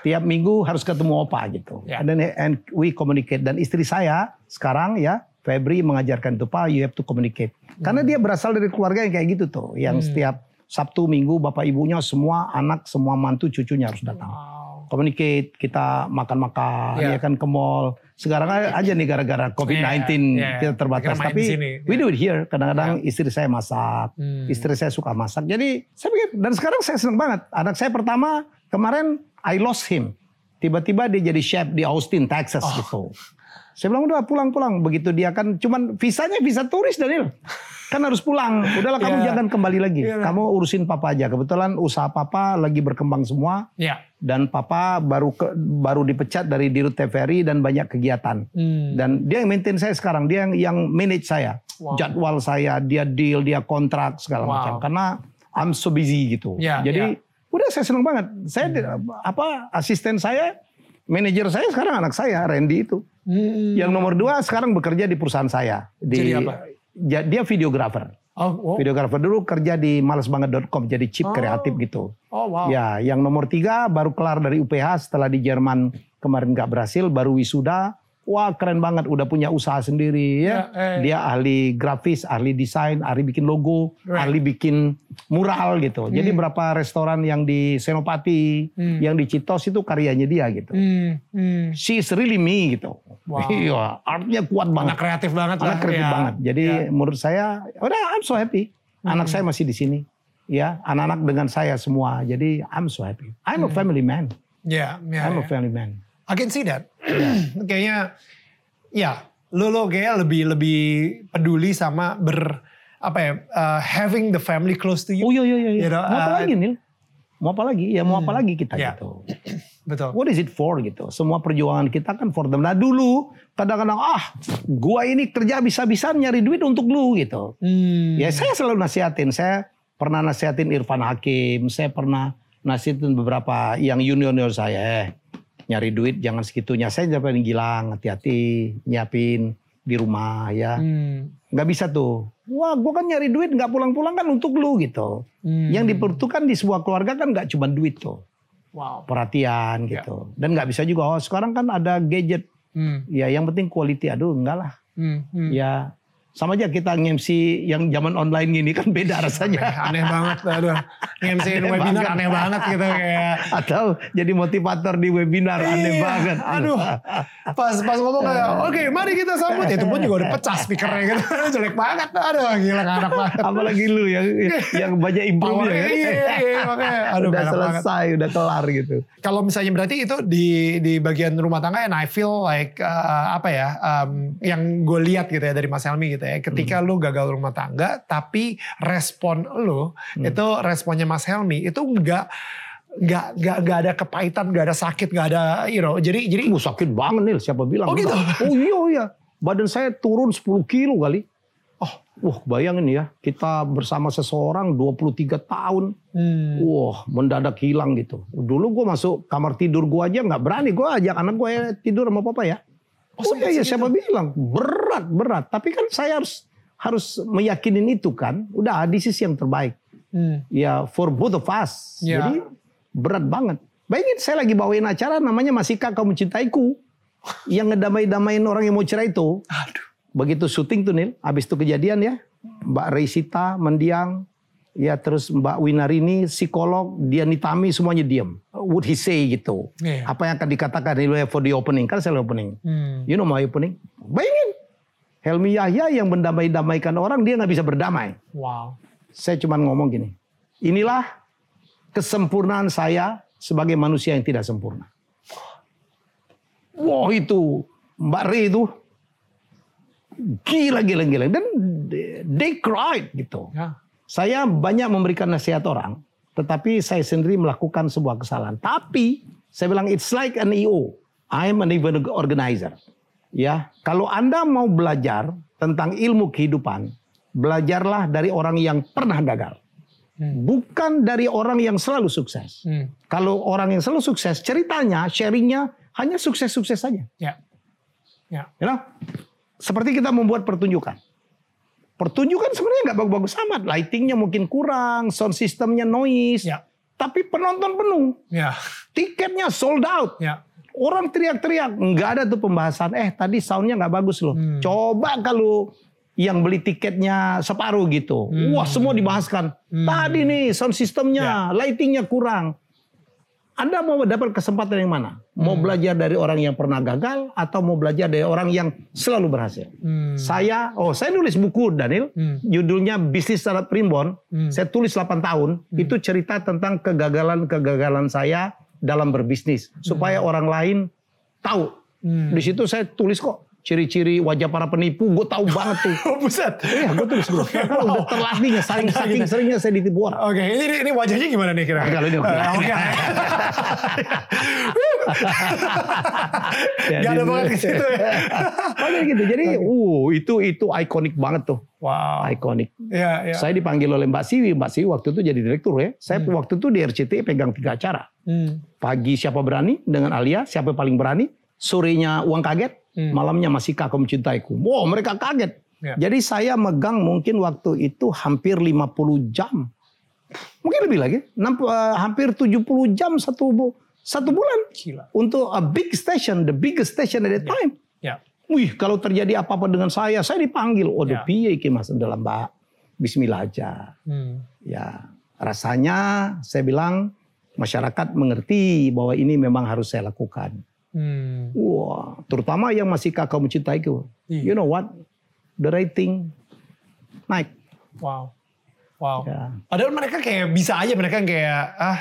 Tiap minggu harus ketemu opa gitu. Ya. And then and we communicate. Dan istri saya sekarang ya, Febri mengajarkan itu, Pak, you have to communicate. Karena dia berasal dari keluarga yang kayak gitu tuh. Yang Hmm. setiap Sabtu, Minggu, bapak ibunya semua anak, semua mantu, cucunya harus datang. Wow. Communicate, kita makan-makan, Iya. ya kan ke mall. Sekarang aja nih gara-gara COVID-19 Iya, iya. kita terbatas. Kita Tapi sini. we do it here. Kadang-kadang istri saya masak, Hmm. istri saya suka masak. Jadi saya pikir, dan sekarang saya senang banget. Anak saya pertama kemarin I lost him. Tiba-tiba dia jadi chef di Austin, Texas Oh. gitu. Saya bilang udah pulang-pulang. Begitu dia kan cuman visanya visa turis Daniel. Kan harus pulang. Udahlah kamu Iya. jangan kembali lagi. Iya. Kamu urusin papa aja. Kebetulan usaha papa lagi berkembang semua Ya. dan papa baru ke, baru dipecat dari Dirut TVRI dan banyak kegiatan. Hmm. Dan dia yang maintain saya sekarang, dia yang yang manage saya. Wow. Jadwal saya, dia deal, dia kontrak segala Wow. macam. Karena I'm so busy gitu. Ya, Jadi ya. udah saya senang banget. Saya di- apa asisten saya, manajer saya sekarang anak saya, Randy itu. Hmm. Yang nomor dua sekarang bekerja di perusahaan saya. Di, Jadi apa? Dia videografer. Oh, oh. Videografer dulu kerja di malesbanget.com jadi chip Oh. kreatif gitu. oh wow. Ya, yang nomor tiga baru kelar dari UPH setelah di Jerman kemarin nggak berhasil, baru wisuda. Wah keren banget, udah punya usaha sendiri ya. Ya, eh. Dia ahli grafis, ahli desain, ahli bikin logo, Right. ahli bikin mural gitu. Jadi berapa restoran yang di Senopati, Hmm. yang di Citos itu karyanya dia gitu. Hmm. Hmm. She's really me gitu. Wow. Iya, artnya kuat banget. Anak kreatif banget lah. Anak kreatif Ya. banget. Jadi Ya. menurut saya, udah I'm so happy. Anak Hmm. saya masih di sini. Ya, anak-anak dengan saya semua. Jadi I'm so happy. I'm a Hmm. family man. Ya, ya, I'm a ya. family man. I can see that. Kayaknya ya lo lo kayak lebih lebih peduli sama ber apa ya uh, having the family close to you. Oh iya iya iya. You know, mau apa uh, lagi Nil? Mau apa lagi? Ya mau apa lagi kita Ya. gitu. Betul. What is it for gitu? Semua perjuangan kita kan for them. Nah dulu kadang-kadang ah gua ini kerja bisa-bisa nyari duit untuk lu gitu. Hmm. Ya saya selalu nasihatin. Saya pernah nasihatin Irfan Hakim. Saya pernah nasihatin beberapa yang junior-junior saya. Eh, nyari duit jangan segitunya. Saya jangan gilang, hati-hati, nyiapin di rumah ya. Hmm. Nggak bisa tuh. Wah, gua kan nyari duit nggak pulang-pulang kan untuk lu gitu. Hmm. Yang diperlukan di sebuah keluarga kan nggak cuma duit tuh, Wow. perhatian Ya. gitu. Dan nggak bisa juga. Oh, sekarang kan ada gadget. Hmm. Ya, yang penting quality. Aduh, enggak lah. Hmm. Hmm. Ya, sama aja kita nge-MC yang zaman online gini kan beda rasanya. Aneh banget, aduh. Aneh webinar banget. aneh banget gitu kayak. Atau jadi motivator di webinar aneh Iya, banget. Aduh. Pas pas ngomong kayak, oke mari kita sambut. Itu pun juga udah pecah speakernya gitu. Jelek banget. Aduh gila gak enak banget. Apalagi lu yang yang banyak improve Powernya, ya. iya, iya, makanya. Aduh, udah banget. selesai, udah kelar gitu. Kalau misalnya berarti itu di di bagian rumah tangga and I feel like uh, apa ya um, yang gue lihat gitu ya dari Mas Helmi gitu ya ketika Hmm. lu gagal rumah tangga tapi respon lu Hmm. itu responnya Mas Helmi itu enggak nggak nggak nggak ada kepahitan nggak ada sakit nggak ada you know jadi jadi Ih, sakit banget nih, siapa bilang? Oh, gitu? Oh iya iya. Badan saya turun 10 kilo kali. oh Wah, bayangin ya, kita bersama seseorang 23 tahun. hmm, Wah, mendadak hilang gitu. Dulu gue masuk kamar tidur gue aja nggak berani. Gue ajak anak gue tidur sama papa ya. Oh, Oh, iya, iya siapa bilang berat berat. Tapi kan saya harus harus meyakinin itu kan. Udah, this is yang terbaik. hmm, Ya for both of us. Ya. Jadi berat banget. Bayangin saya lagi bawain acara namanya Masihkah Kau Mencintaiku. Yang ngedamai-damain orang yang mau cerai itu. aduh Begitu syuting tuh Nil, habis itu kejadian ya. Mbak Reisita mendiang, ya terus Mbak Winarini psikolog, dia Nitami semuanya diam. Would he say gitu? Iya. Apa yang akan dikatakan Nil for the opening? Kan saya opening. hmm, You know my opening? Bayangin. Helmi Yahya yang mendamai-damaikan orang, dia nggak bisa berdamai. wow Saya cuma ngomong gini. Inilah kesempurnaan saya sebagai manusia yang tidak sempurna. Wah itu Mbak Re itu gila gila gila dan they cried gitu. ya Saya banyak memberikan nasihat orang, tetapi saya sendiri melakukan sebuah kesalahan. Tapi saya bilang it's like an EO. I'm an event organizer. Ya, kalau Anda mau belajar tentang ilmu kehidupan, belajarlah dari orang yang pernah gagal. Bukan dari orang yang selalu sukses. hmm, Kalau orang yang selalu sukses, ceritanya, sharingnya hanya sukses-sukses saja. ya ya You know? Seperti kita membuat pertunjukan. Pertunjukan sebenarnya nggak bagus-bagus amat. Lightingnya mungkin kurang, sound systemnya noise. ya Tapi penonton penuh. ya Tiketnya sold out. ya Orang teriak-teriak. Nggak ada tuh pembahasan. Eh tadi soundnya nggak bagus loh. Hmm. Coba kalau yang beli tiketnya separuh gitu. Wah semua dibahaskan. Tadi nih sound systemnya, lightingnya kurang. Anda mau dapat kesempatan yang mana? Mau belajar dari orang yang pernah gagal atau mau belajar dari orang yang selalu berhasil? Hmm. Saya, oh saya nulis buku Daniel, Hmm. judulnya Bisnis Syarat Primbon. Hmm. Saya tulis 8 tahun, itu cerita tentang kegagalan-kegagalan saya dalam berbisnis. Supaya orang lain tahu. Hmm. Di situ saya tulis kok ciri-ciri wajah para penipu, gue tahu banget tuh. Oh buset. Iya, gue tulis bro. Karena udah terlatih ya, saking, Ada saking gitu. seringnya saya ditipu orang. Oke, ini, ini wajahnya gimana nih kira-kira? Kalau ini oke. Eh, Oke. Gak ada banget ke situ ya. Makanya gitu. Jadi, uh, itu itu ikonik banget tuh. Wow. Ikonik. Ya, ya. Saya dipanggil oleh Mbak Siwi. Mbak Siwi waktu itu jadi direktur ya. Saya waktu itu di RCTI pegang tiga acara. Hmm. Pagi siapa berani dengan Alia, siapa paling berani. Sorenya uang kaget, Hmm. malamnya masih kakak mencintaiku. Wow, mereka kaget. Ya. Jadi saya megang mungkin waktu itu hampir 50 jam. Mungkin lebih lagi. Enam- eh, hampir 70 jam satu bu- satu bulan. Gila. Untuk a big station, the biggest station at that time. Ya. Wih, kalau terjadi apa-apa dengan saya, saya dipanggil. Oh, Ya. piye iki Mas dalam Mbak. Bismillah aja. Hmm. Ya, rasanya saya bilang masyarakat mengerti bahwa ini memang harus saya lakukan. Hmm. Wah, terutama yang masih kakak mencintaiku. Iya. You know what? The rating naik. Wow. Wow. Ya. Padahal mereka kayak bisa aja mereka kayak ah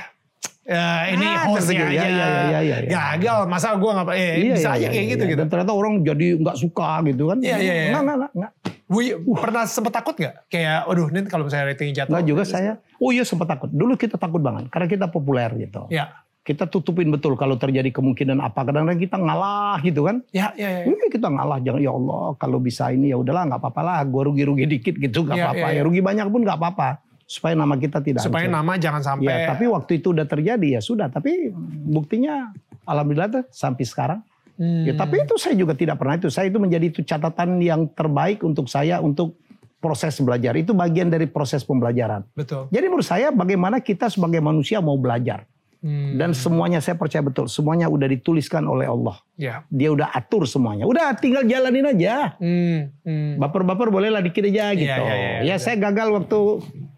ya, ini Ah, hostnya terpikir. aja Ya, ya, ya, ya, ya. gagal masa gue nggak eh, bisa aja kayak gitu gitu. Dan ternyata orang jadi nggak suka gitu kan. Iya, iya, iya. Nggak, nggak, nggak, nggak. Wih, pernah sempet takut nggak? Kayak, aduh, ini kalau misalnya ratingnya jatuh. Nggak juga saya. Oh iya sempat takut. Dulu kita takut banget karena kita populer gitu. Ya, Kita tutupin betul kalau terjadi kemungkinan apa. Kadang-kadang kita ngalah gitu kan. ya, ya, ya. Ini kita ngalah jangan ya Allah kalau bisa ini ya udahlah nggak apa-apa lah. Gue rugi-rugi dikit gitu nggak Iya, apa-apa. iya, Ya iya. rugi banyak pun nggak apa-apa. Supaya nama kita tidak Supaya hancur. nama jangan sampai. Ya, tapi waktu itu udah terjadi ya sudah. Tapi buktinya alhamdulillah tuh sampai sekarang. Hmm. Ya, tapi itu saya juga tidak pernah itu. Saya itu menjadi itu catatan yang terbaik untuk saya untuk proses belajar. Itu bagian dari proses pembelajaran. Betul. Jadi menurut saya bagaimana kita sebagai manusia mau belajar. Hmm. Dan semuanya saya percaya betul. Semuanya udah dituliskan oleh Allah. Ya. Dia udah atur semuanya. Udah tinggal jalanin aja. Hmm. Hmm. Baper-baper bolehlah dikit aja gitu. iya, iya, ya iya. saya gagal waktu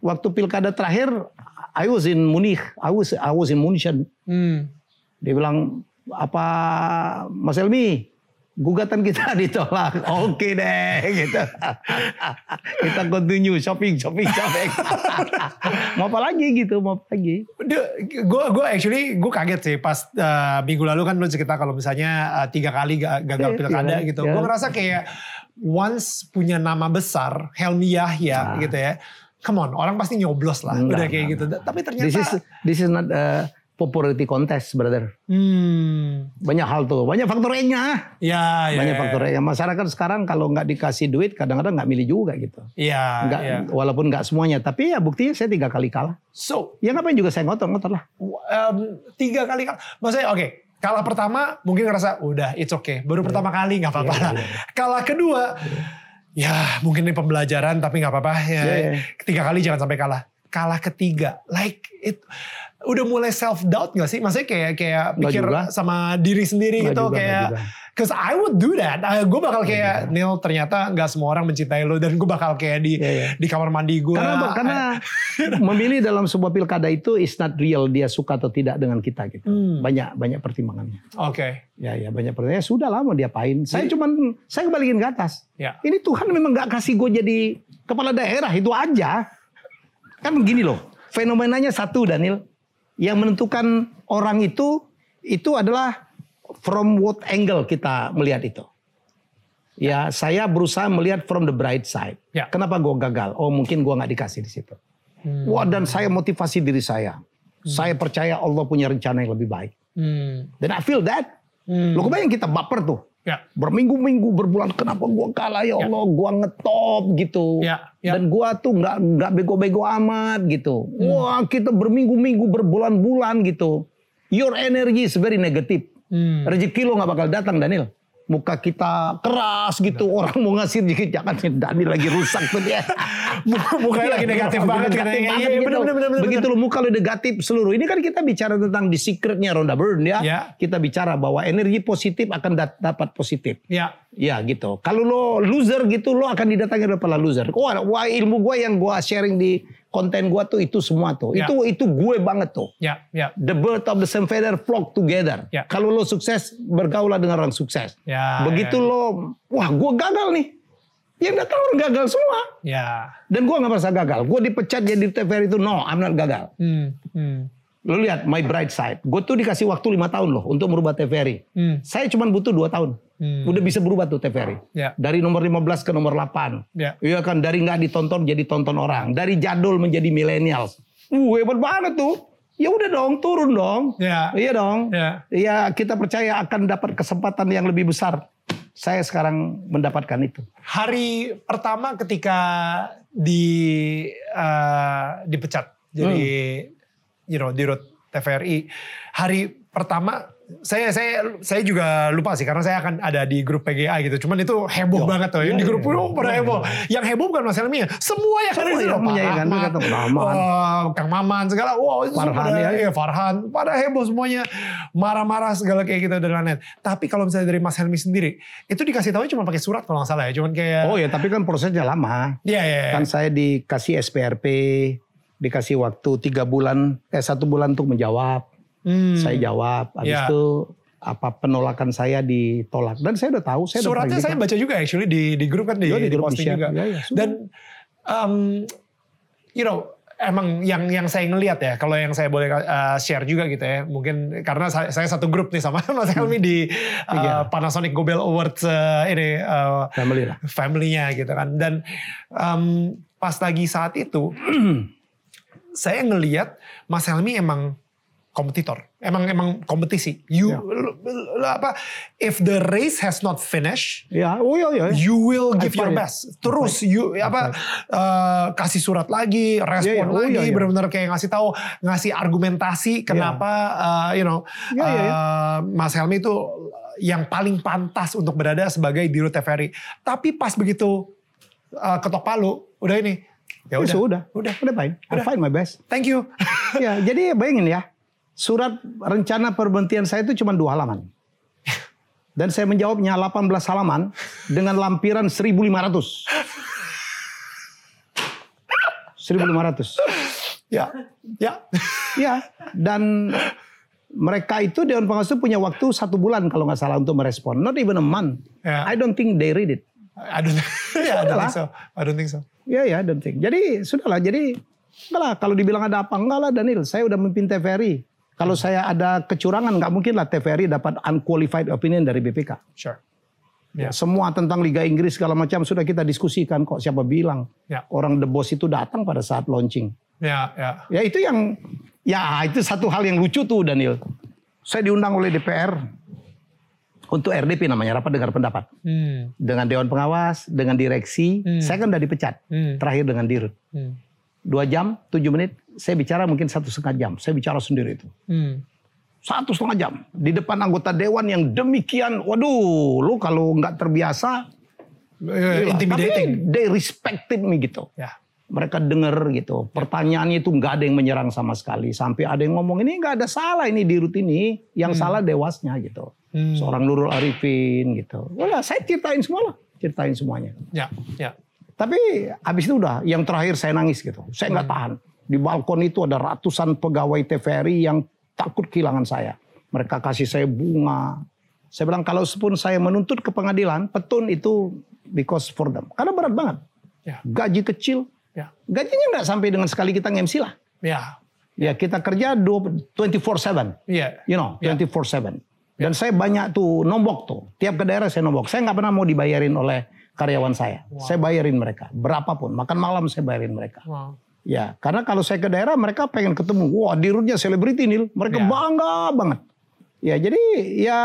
waktu pilkada terakhir. I was in Munich. I was I was in Munchen. Hmm. Dia bilang apa Mas Elmi gugatan kita ditolak. Oke deh gitu. kita continue shopping shopping shopping. mau apa lagi gitu, mau apa lagi. Gue gue actually gue kaget sih pas uh, minggu lalu kan lu cerita kalau misalnya uh, tiga kali ga- gagal Iya, pilkada iya, gitu. iya. Gue ngerasa kayak once punya nama besar Helmi Yahya Nah. gitu ya. Come on, orang pasti nyoblos lah. Enggak, udah kayak enggak, gitu. Tapi ternyata This is this is not a popularity contest, brother. hmm, Banyak hal tuh, banyak faktor E-nya. ya, ya, banyak ya. faktor E. Masyarakat sekarang kalau nggak dikasih duit kadang-kadang nggak milih juga gitu. Iya, iya. walaupun nggak semuanya, tapi ya buktinya saya tiga kali kalah. So, Ya ngapain juga saya ngotot-ngotot lah. um, tiga kali kalah. Maksudnya oke, kalah pertama mungkin ngerasa udah it's okay. Baru pertama kali nggak apa-apa Iya, lah. Kalah kedua, ya mungkin ini pembelajaran tapi nggak apa-apa. Ya, Iya, iya. Ketiga kali jangan sampai kalah. Kalah ketiga, like it udah mulai self doubt gak sih? Maksudnya kayak kayak Nggak pikir juga. sama diri sendiri Nggak gitu juga, kayak. Cause I would do that. gue bakal kayak Neil ternyata nggak semua orang mencintai lo dan gue bakal kayak di Iya, iya. di kamar mandi gue. Karena? Karena memilih dalam sebuah pilkada itu is not real dia suka atau tidak dengan kita gitu. Hmm. Banyak banyak pertimbangannya. Oke, Ya ya banyak pertimbangannya. Ya sudah lah mau diapain. Saya cuman saya kembaliin ke atas. ya. Ini Tuhan memang nggak kasih gue jadi kepala daerah itu aja. Kan begini loh. Fenomenanya satu Daniel. Yang menentukan orang itu itu adalah from what angle kita melihat itu. Ya, saya berusaha melihat from the bright side. Ya. Kenapa gue gagal? Oh, mungkin gue nggak dikasih di situ. Hmm. Wah, dan saya motivasi diri saya. Saya percaya Allah punya rencana yang lebih baik. Hmm. Dan I feel that. Hmm. Lo kebayang kita baper tuh. Ya. Berminggu-minggu, berbulan, kenapa gua kalah ya Allah, gua ngetop gitu. Ya, ya. Dan gua tuh nggak nggak bego-bego amat gitu. Hmm. Wah kita berminggu-minggu, berbulan-bulan gitu. Your energy is very negative. Hmm. Rezeki lo nggak bakal datang Daniel. Muka kita keras gitu. Orang mau ngasih dikit jangan Dani lagi rusak tuh dia. Mukanya lagi negatif banget negatif banget iya, gitu. bener, bener, bener, begitu lo muka lo negatif seluruh. Ini kan kita bicara tentang di secretnya Rhonda Byrne ya. Ya. kita bicara bahwa energi positif akan dapat positif. Ya. Ya gitu. Kalau lo loser gitu, lo akan didatangi oleh para loser. Wah, wah ilmu gue yang gue sharing di konten gue tuh itu semua tuh. Ya. Itu itu gue banget tuh. ya ya The bird of the same feather flock together. Ya. Kalau lo sukses, bergaulah dengan orang sukses. Ya, Begitu ya. lo, wah gue gagal nih. Yang datang orang gagal semua. ya Dan gue nggak merasa gagal. Gue dipecat jadi TVRI itu, no, I'm not gagal. hmm, hmm, Lo lihat my bright side. Gue tuh dikasih waktu lima tahun loh untuk merubah TVRI. hmm, Saya cuma butuh dua tahun. Hmm. Udah bisa berubah tuh TVRI. Ya. Dari nomor 15 ke nomor 8. Ya. Iya kan dari nggak ditonton jadi tonton orang. Dari jadul menjadi millennials. Uh, hebat banget tuh. Ya udah dong, turun dong. Ya. Iya dong. Ya. Iya, kita percaya akan dapat kesempatan yang lebih besar. Saya sekarang mendapatkan itu. hari pertama ketika di eh, dipecat jadi you know di TVRI hari pertama saya saya saya juga lupa sih karena saya akan ada di grup PGA gitu. Cuman itu heboh Yo. banget tuh. Iya, di iya, grup iya. itu pada heboh. Yang heboh bukan Mas Helmi ya. Semua yang ada di situ. yang Pak menyayangkan, Rahmat, kata Maman. eh, Kang Maman segala. Wow, itu Farhan, pada, ya. iya, Farhan. Pada heboh semuanya. Marah-marah segala kayak gitu dan lain-lain. Tapi kalau misalnya dari Mas Helmi sendiri. Itu dikasih tahu cuma pakai surat kalau nggak salah ya. Cuman kayak. Oh ya, tapi kan prosesnya lama. Iya, iya, iya. Kan saya dikasih SPRP, dikasih waktu tiga bulan, eh satu bulan untuk menjawab. Hmm. Saya jawab. Habis Ya. itu apa penolakan saya ditolak dan saya udah tahu saya udah Suratnya saya baca juga actually di di grup kan di, Iya, di di posting juga. Ya, ya, sudah. Dan um, you know emang yang yang saya ngelihat ya kalau yang saya boleh uh, share juga gitu ya mungkin karena saya, saya satu grup nih sama Mas Helmi di uh, Iya. Panasonic Gobel Awards uh, ini uh, family lah. family-nya gitu kan dan um, pas lagi saat itu saya ngelihat Mas Helmi emang kompetitor emang emang kompetisi you Ya. lu- apa if the race has not finished Ya, oh iya iya. you will give your fight. best. Terus you apa eh, kasih surat lagi, respon Iya, iya. Oh, lagi, iya, iya. benar-benar kayak ngasih tahu, ngasih argumentasi kenapa eh, you know Iya, iya, iya. eh, Mas Helmi itu yang paling pantas untuk berada sebagai Dirut TVRI. Tapi pas begitu eh, ketok palu, udah ini. Ya Ya udah. sudah, Udah. udah fine. I Udah. find my best. Thank you. ya, jadi bayangin ya, surat rencana perberhentian saya itu cuma dua halaman. Dan saya menjawabnya 18 halaman dengan lampiran 1500. 1500. ya. Ya. Ya, dan mereka itu Dewan Pengawas itu punya waktu satu bulan kalau nggak salah untuk merespon. Not even a month. Ya. I don't think they read it. I don't, yeah, I don't think so. I don't think so. Ya ya, I don't think. Jadi sudahlah. Jadi enggak lah. Kalau dibilang ada apa enggak lah Daniel. Saya udah memimpin TVRI. Kalau saya ada kecurangan nggak mungkin lah TVRI dapat unqualified opinion dari BPK. Sure. Ya. Semua tentang Liga Inggris segala macam sudah kita diskusikan kok. Siapa bilang Ya. orang The Boss itu datang pada saat launching. Ya, ya. Ya itu yang ya itu satu hal yang lucu tuh Daniel. Saya diundang oleh DPR untuk RDP namanya rapat dengar pendapat Hmm. dengan Dewan Pengawas, dengan direksi. Hmm. Saya kan udah dipecat. Hmm. Terakhir dengan Dirut. Hmm. Dua jam, tujuh menit. Saya bicara mungkin satu setengah jam. Saya bicara sendiri itu. Hmm. Satu setengah jam di depan anggota dewan yang demikian. Waduh, lu kalau nggak terbiasa, gila. intimidating. Tapi they respected me gitu. Ya. Mereka denger gitu. Pertanyaannya itu nggak ada yang menyerang sama sekali. Sampai ada yang ngomong ini nggak ada salah ini di rut ini. Yang salah dewasnya gitu. Hmm. Seorang Nurul Arifin gitu. Wala, saya ceritain semua lah. Ceritain semuanya. Ya, ya. Tapi habis itu udah. Yang terakhir saya nangis gitu. Saya nggak tahan. Di balkon itu ada ratusan pegawai TVRI yang takut kehilangan saya. Mereka kasih saya bunga. Saya bilang kalau pun saya menuntut ke pengadilan, petun itu because for them. Karena berat banget. Ya. Gaji kecil. Ya. Gajinya nggak sampai dengan sekali kita nge-MC lah. Ya. Ya kita kerja 24-7. Iya. You know, Ya. 24-7. Dan saya banyak tuh nombok tuh. Tiap ke daerah saya nombok. Saya nggak pernah mau dibayarin oleh karyawan saya. Saya bayarin mereka. Berapapun. Makan malam saya bayarin mereka. Wow. Ya, karena kalau saya ke daerah mereka pengen ketemu. Wah, dirutnya selebriti nih. Mereka Ya. bangga banget. Ya, jadi ya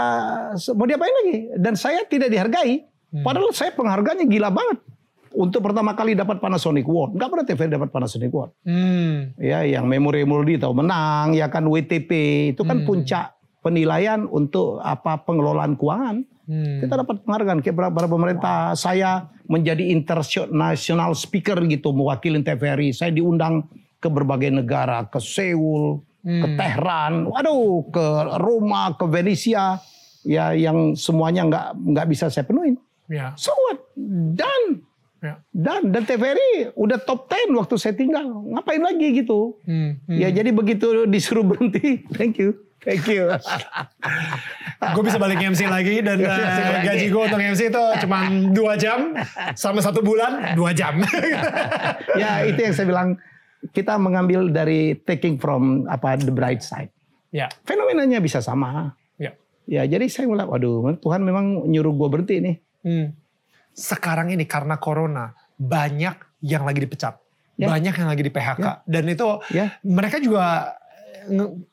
mau diapain lagi? Dan saya tidak dihargai. Hmm. Padahal saya penghargaannya gila banget. Untuk pertama kali dapat Panasonic Award. Nggak pernah TVRI dapat Panasonic Award. Hmm. Ya, yang Memori Emuldi tahu menang. Ya kan WTP. Itu kan puncak penilaian untuk apa pengelolaan keuangan. Hmm. Kita dapat penghargaan beberapa pemerintah. Saya menjadi international speaker gitu mewakili TVRI. Saya diundang ke berbagai negara, ke Seoul, ke Hmm. Tehran, waduh, ke Roma, ke Venesia, ya yang semuanya nggak nggak bisa saya penuhin. Ya. So what? Dan Ya. dan dan TVRI udah top 10 waktu saya tinggal. Ngapain lagi gitu? Hmm. Hmm. Ya jadi begitu disuruh berhenti, thank you, thank you. gue bisa balik MC lagi dan uh, gaji gue untuk MC itu cuma dua jam sama satu bulan dua jam. ya itu yang saya bilang kita mengambil dari taking from apa the bright side. ya, Fenomenanya bisa sama. ya. Ya jadi saya mulai, waduh Tuhan memang nyuruh gue berhenti nih. Hmm. Sekarang ini karena corona banyak yang lagi dipecat, Ya. banyak yang lagi di PHK dan itu Ya, mereka juga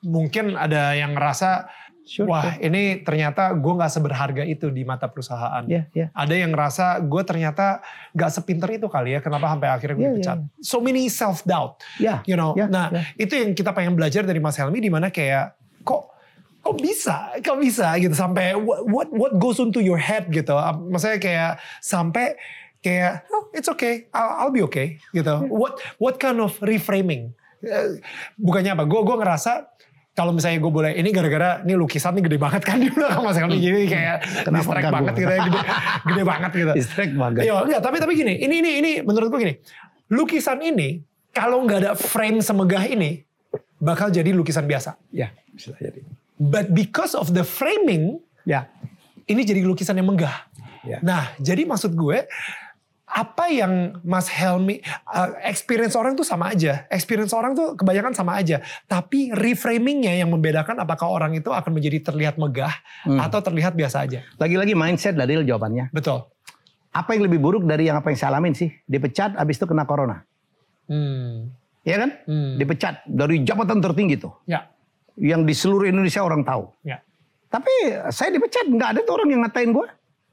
mungkin ada yang ngerasa sure. wah ini ternyata gue nggak seberharga itu di mata perusahaan. Ya, ya. Ada yang ngerasa gue ternyata gak sepinter itu kali ya kenapa sampai akhirnya gue Ya, dipecat. So many self doubt. Ya, You know, Ya, nah ya. itu yang kita pengen belajar dari Mas Helmi di mana kayak kok kok bisa, kok bisa gitu sampai what what, what goes into your head gitu. Maksudnya kayak sampai kayak oh, it's okay, I'll, I'll be okay gitu. What what kind of reframing? Bukannya apa? Gue gue ngerasa kalau misalnya gue boleh ini gara-gara ini lukisan nih gede banget kan di belakang Mas Helmi jadi kayak Kenapa distract banget gitu ya gede, gede banget gitu. Distract banget. Iya, enggak, tapi tapi gini, ini ini ini menurut gue gini. Lukisan ini kalau nggak ada frame semegah ini bakal jadi lukisan biasa. Ya, bisa jadi. But because of the framing, Ya, ini jadi lukisan yang megah. Ya. Nah, jadi maksud gue apa yang Mas Helmi uh, experience orang tuh sama aja. Experience orang tuh kebanyakan sama aja. Tapi reframingnya yang membedakan apakah orang itu akan menjadi terlihat megah Hmm. atau terlihat biasa aja. lagi-lagi mindset Dadil jawabannya. Betul. Apa yang lebih buruk dari yang apa yang saya alamin sih? Dipecat, habis itu kena corona. Hmm. Ya kan? Hmm. Dipecat dari jabatan tertinggi tuh. Ya. Yang di seluruh Indonesia orang tahu. Ya. Tapi saya dipecat, nggak ada tuh orang yang ngatain gue.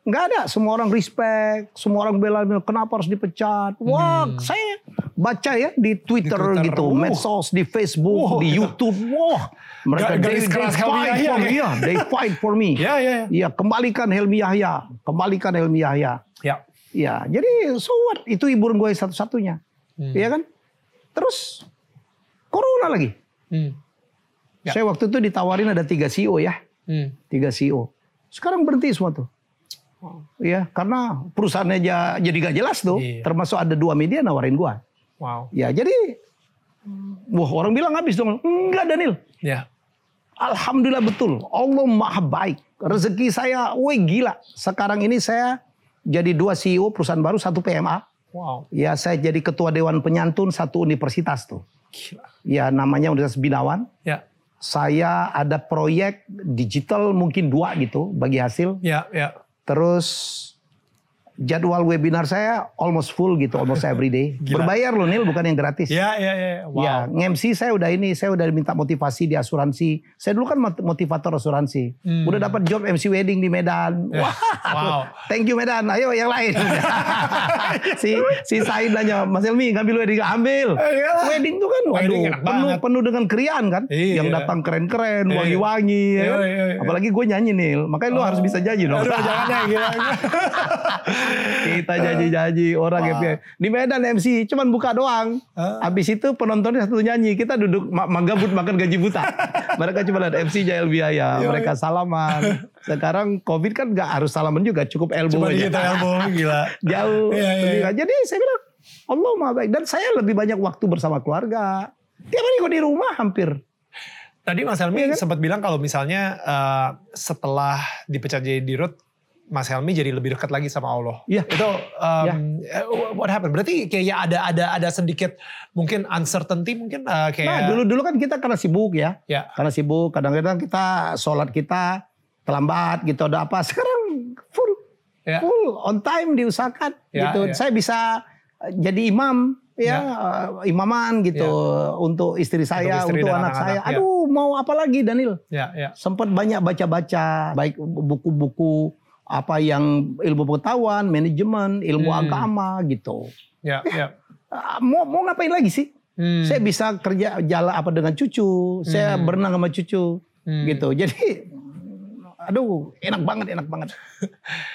Nggak ada. Semua orang respect, semua orang bela, kenapa harus dipecat. Wah, saya baca ya di Twitter, Hmm. Di Twitter, gitu, uh. medsos, di Facebook, Wah, di. YouTube. Wah, mereka garis they, they fight for me. ya. They fight for me. Ya, ya, ya. Iya, kembalikan Helmi Yahya, kembalikan Helmi Yahya. Ya. Ya, jadi so what? Itu hiburan gue satu-satunya. Hmm. Iya kan? Terus corona lagi. Hmm. Ya. Saya waktu itu ditawarin ada tiga CEO ya, Hmm. tiga CEO. Sekarang berhenti semua tuh. Iya, karena perusahaannya ja- jadi gak jelas tuh. Iya. Termasuk ada dua media nawarin gua. Wow. Ya, jadi wah orang bilang habis dong. Enggak Daniel. Ya. Alhamdulillah betul. Allah maha baik. Rezeki saya, wih gila. Sekarang ini saya jadi dua CEO perusahaan baru, satu PMA. Wow. Ya, saya jadi ketua dewan penyantun satu universitas tuh. Gila. Ya, namanya Universitas Binawan. Ya. Saya ada proyek digital mungkin dua gitu bagi hasil. Ya. Ya. Terus jadwal webinar saya almost full gitu, almost every day. Gila. Berbayar loh Nil, bukan yang gratis. Ya. Ya. Ya. Wow. Ya, nge-MC saya udah ini, saya udah minta motivasi di asuransi. Saya dulu kan mot- motivator asuransi. Hmm. Udah dapat job MC wedding di Medan. Ya. Wah, Wow. thank you Medan. Ayo yang lain. si si Said nanya, Mas Elmi ngambil wedding, ambil. Iya. Wedding tuh kan, waduh, Wedding enak penuh banget. penuh dengan krian kan. Iya. Yang datang keren-keren, Iya. wangi-wangi. ya Iya, kan? iya, iya. Apalagi gue nyanyi Nil, makanya lu Oh. harus bisa janji dong. Aduh, jangan ya, gila. Kita janji-janji orang Wah. happy. Di Medan MC cuman buka doang. Habis itu penontonnya satu nyanyi, kita duduk ma- magabut makan gaji buta. Mereka cuma lihat MC Jael Biaya, mereka salaman. Sekarang Covid kan nggak harus salaman juga, cukup elbow Cuma aja. gitu elbow gila. Jauh. Iya, iya, iya. Jadi saya bilang, Allah maha baik. Dan saya lebih banyak waktu bersama keluarga. Tiap hari kok di rumah hampir. Tadi Mas Helmi Iya kan? sempat bilang kalau misalnya eh, setelah dipecat jadi dirut, Mas Helmi jadi lebih dekat lagi sama Allah. Iya. Itu um, eh, what happened? Berarti kayak ada ada ada sedikit mungkin uncertainty mungkin eh, kayak Nah dulu-dulu kan kita karena sibuk ya. ya Karena sibuk, kadang-kadang kita sholat kita terlambat gitu ada apa. Sekarang full, ya full on time diusahakan Ya, gitu. ya. Saya bisa jadi imam ya, eh, imaman gitu untuk istri saya, istri untuk, dan anak saya. ya. Aduh, mau apa lagi Daniel? ya ya Sempat banyak baca-baca baik buku-buku apa yang ilmu pengetahuan, manajemen, ilmu Hmm. agama gitu. ya ya. Ah, Mau mau ngapain lagi sih? Hmm. Saya bisa kerja jalan apa dengan cucu, saya Hmm. berenang sama cucu Hmm. gitu. Jadi aduh enak banget, enak banget.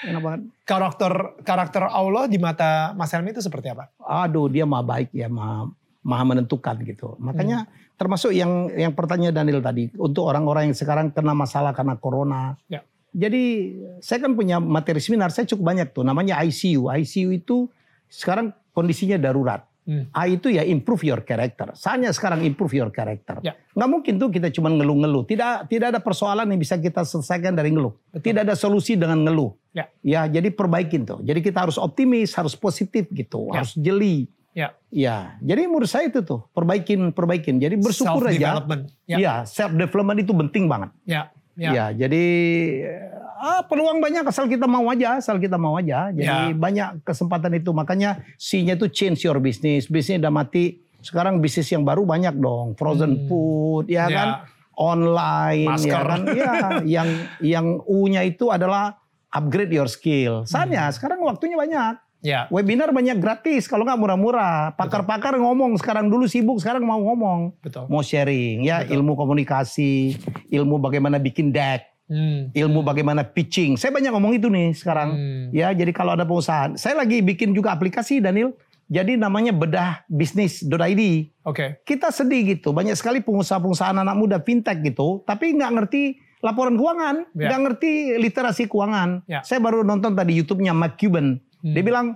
enak banget. Karakter karakter Allah di mata Mas Helmi itu seperti apa? Aduh, dia mah baik ya, mah maha menentukan gitu. Makanya hmm. termasuk yang yang pertanyaan Daniel tadi untuk orang-orang yang sekarang kena masalah karena corona. Ya. Jadi saya kan punya materi seminar, saya cukup banyak tuh. Namanya ICU. ICU itu sekarang kondisinya darurat. Hmm. A itu ya improve your character. Soalnya sekarang improve your character. Ya. Nggak mungkin tuh kita cuma ngeluh-ngeluh. Tidak tidak ada persoalan yang bisa kita selesaikan dari ngeluh. Betul. Tidak ada solusi dengan ngeluh. Ya. ya, jadi perbaikin tuh. Jadi kita harus optimis, harus positif gitu, ya. harus jeli. Ya. Ya, jadi menurut saya itu tuh perbaikin, perbaikin. Jadi bersyukur self aja. Ya. ya, self development itu penting banget. Ya. Ya. ya, jadi ah, peluang banyak asal kita mau aja, asal kita mau aja. Jadi ya. banyak kesempatan itu. Makanya C-nya itu change your business. Bisnisnya udah mati. Sekarang bisnis yang baru banyak dong. Frozen hmm. food, ya, ya kan? Online, ya Masker. ya kan? Ya, yang yang U-nya itu adalah upgrade your skill. Soalnya hmm. sekarang waktunya banyak. Ya. Webinar banyak gratis, kalau nggak murah-murah. Pakar-pakar ngomong sekarang dulu sibuk, sekarang mau ngomong, Betul. mau sharing, ya Betul. ilmu komunikasi, ilmu bagaimana bikin deck, hmm. ilmu bagaimana pitching. Saya banyak ngomong itu nih sekarang. Hmm. Ya, jadi kalau ada pengusaha, saya lagi bikin juga aplikasi Daniel. Jadi namanya bedah bisnis.id. Oke. Okay. Kita sedih gitu, banyak sekali pengusaha-pengusaha anak muda fintech gitu, tapi nggak ngerti laporan keuangan, ya. nggak ngerti literasi keuangan. Ya. Saya baru nonton tadi YouTube-nya Mark Cuban. Hmm. Dia bilang,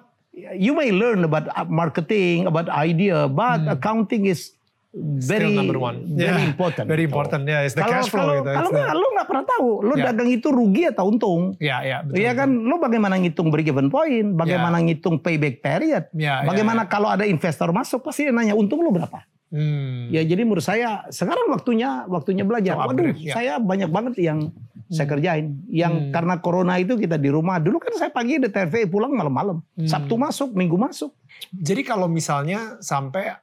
you may learn about marketing, about idea, but hmm. accounting is very Still number one. very yeah. important. Very important, ya. Yeah, it's the kalau, cash flow. Kalau, gitu. kalau nggak, lo nggak pernah tahu, lo yeah. dagang itu rugi atau untung. Iya, yeah, iya. Yeah, betul. Iya kan, lo bagaimana ngitung break even point, bagaimana yeah. ngitung payback period, yeah, bagaimana yeah, kalau ada investor masuk pasti dia nanya untung lo berapa. Hmm. Ya jadi menurut saya sekarang waktunya waktunya belajar. Oh, Waduh, ya. saya banyak banget yang hmm. saya kerjain. Yang Hmm. karena corona itu kita di rumah. Dulu kan saya pagi di TV pulang malam-malam. Hmm. Sabtu masuk, Minggu masuk. Jadi kalau misalnya sampai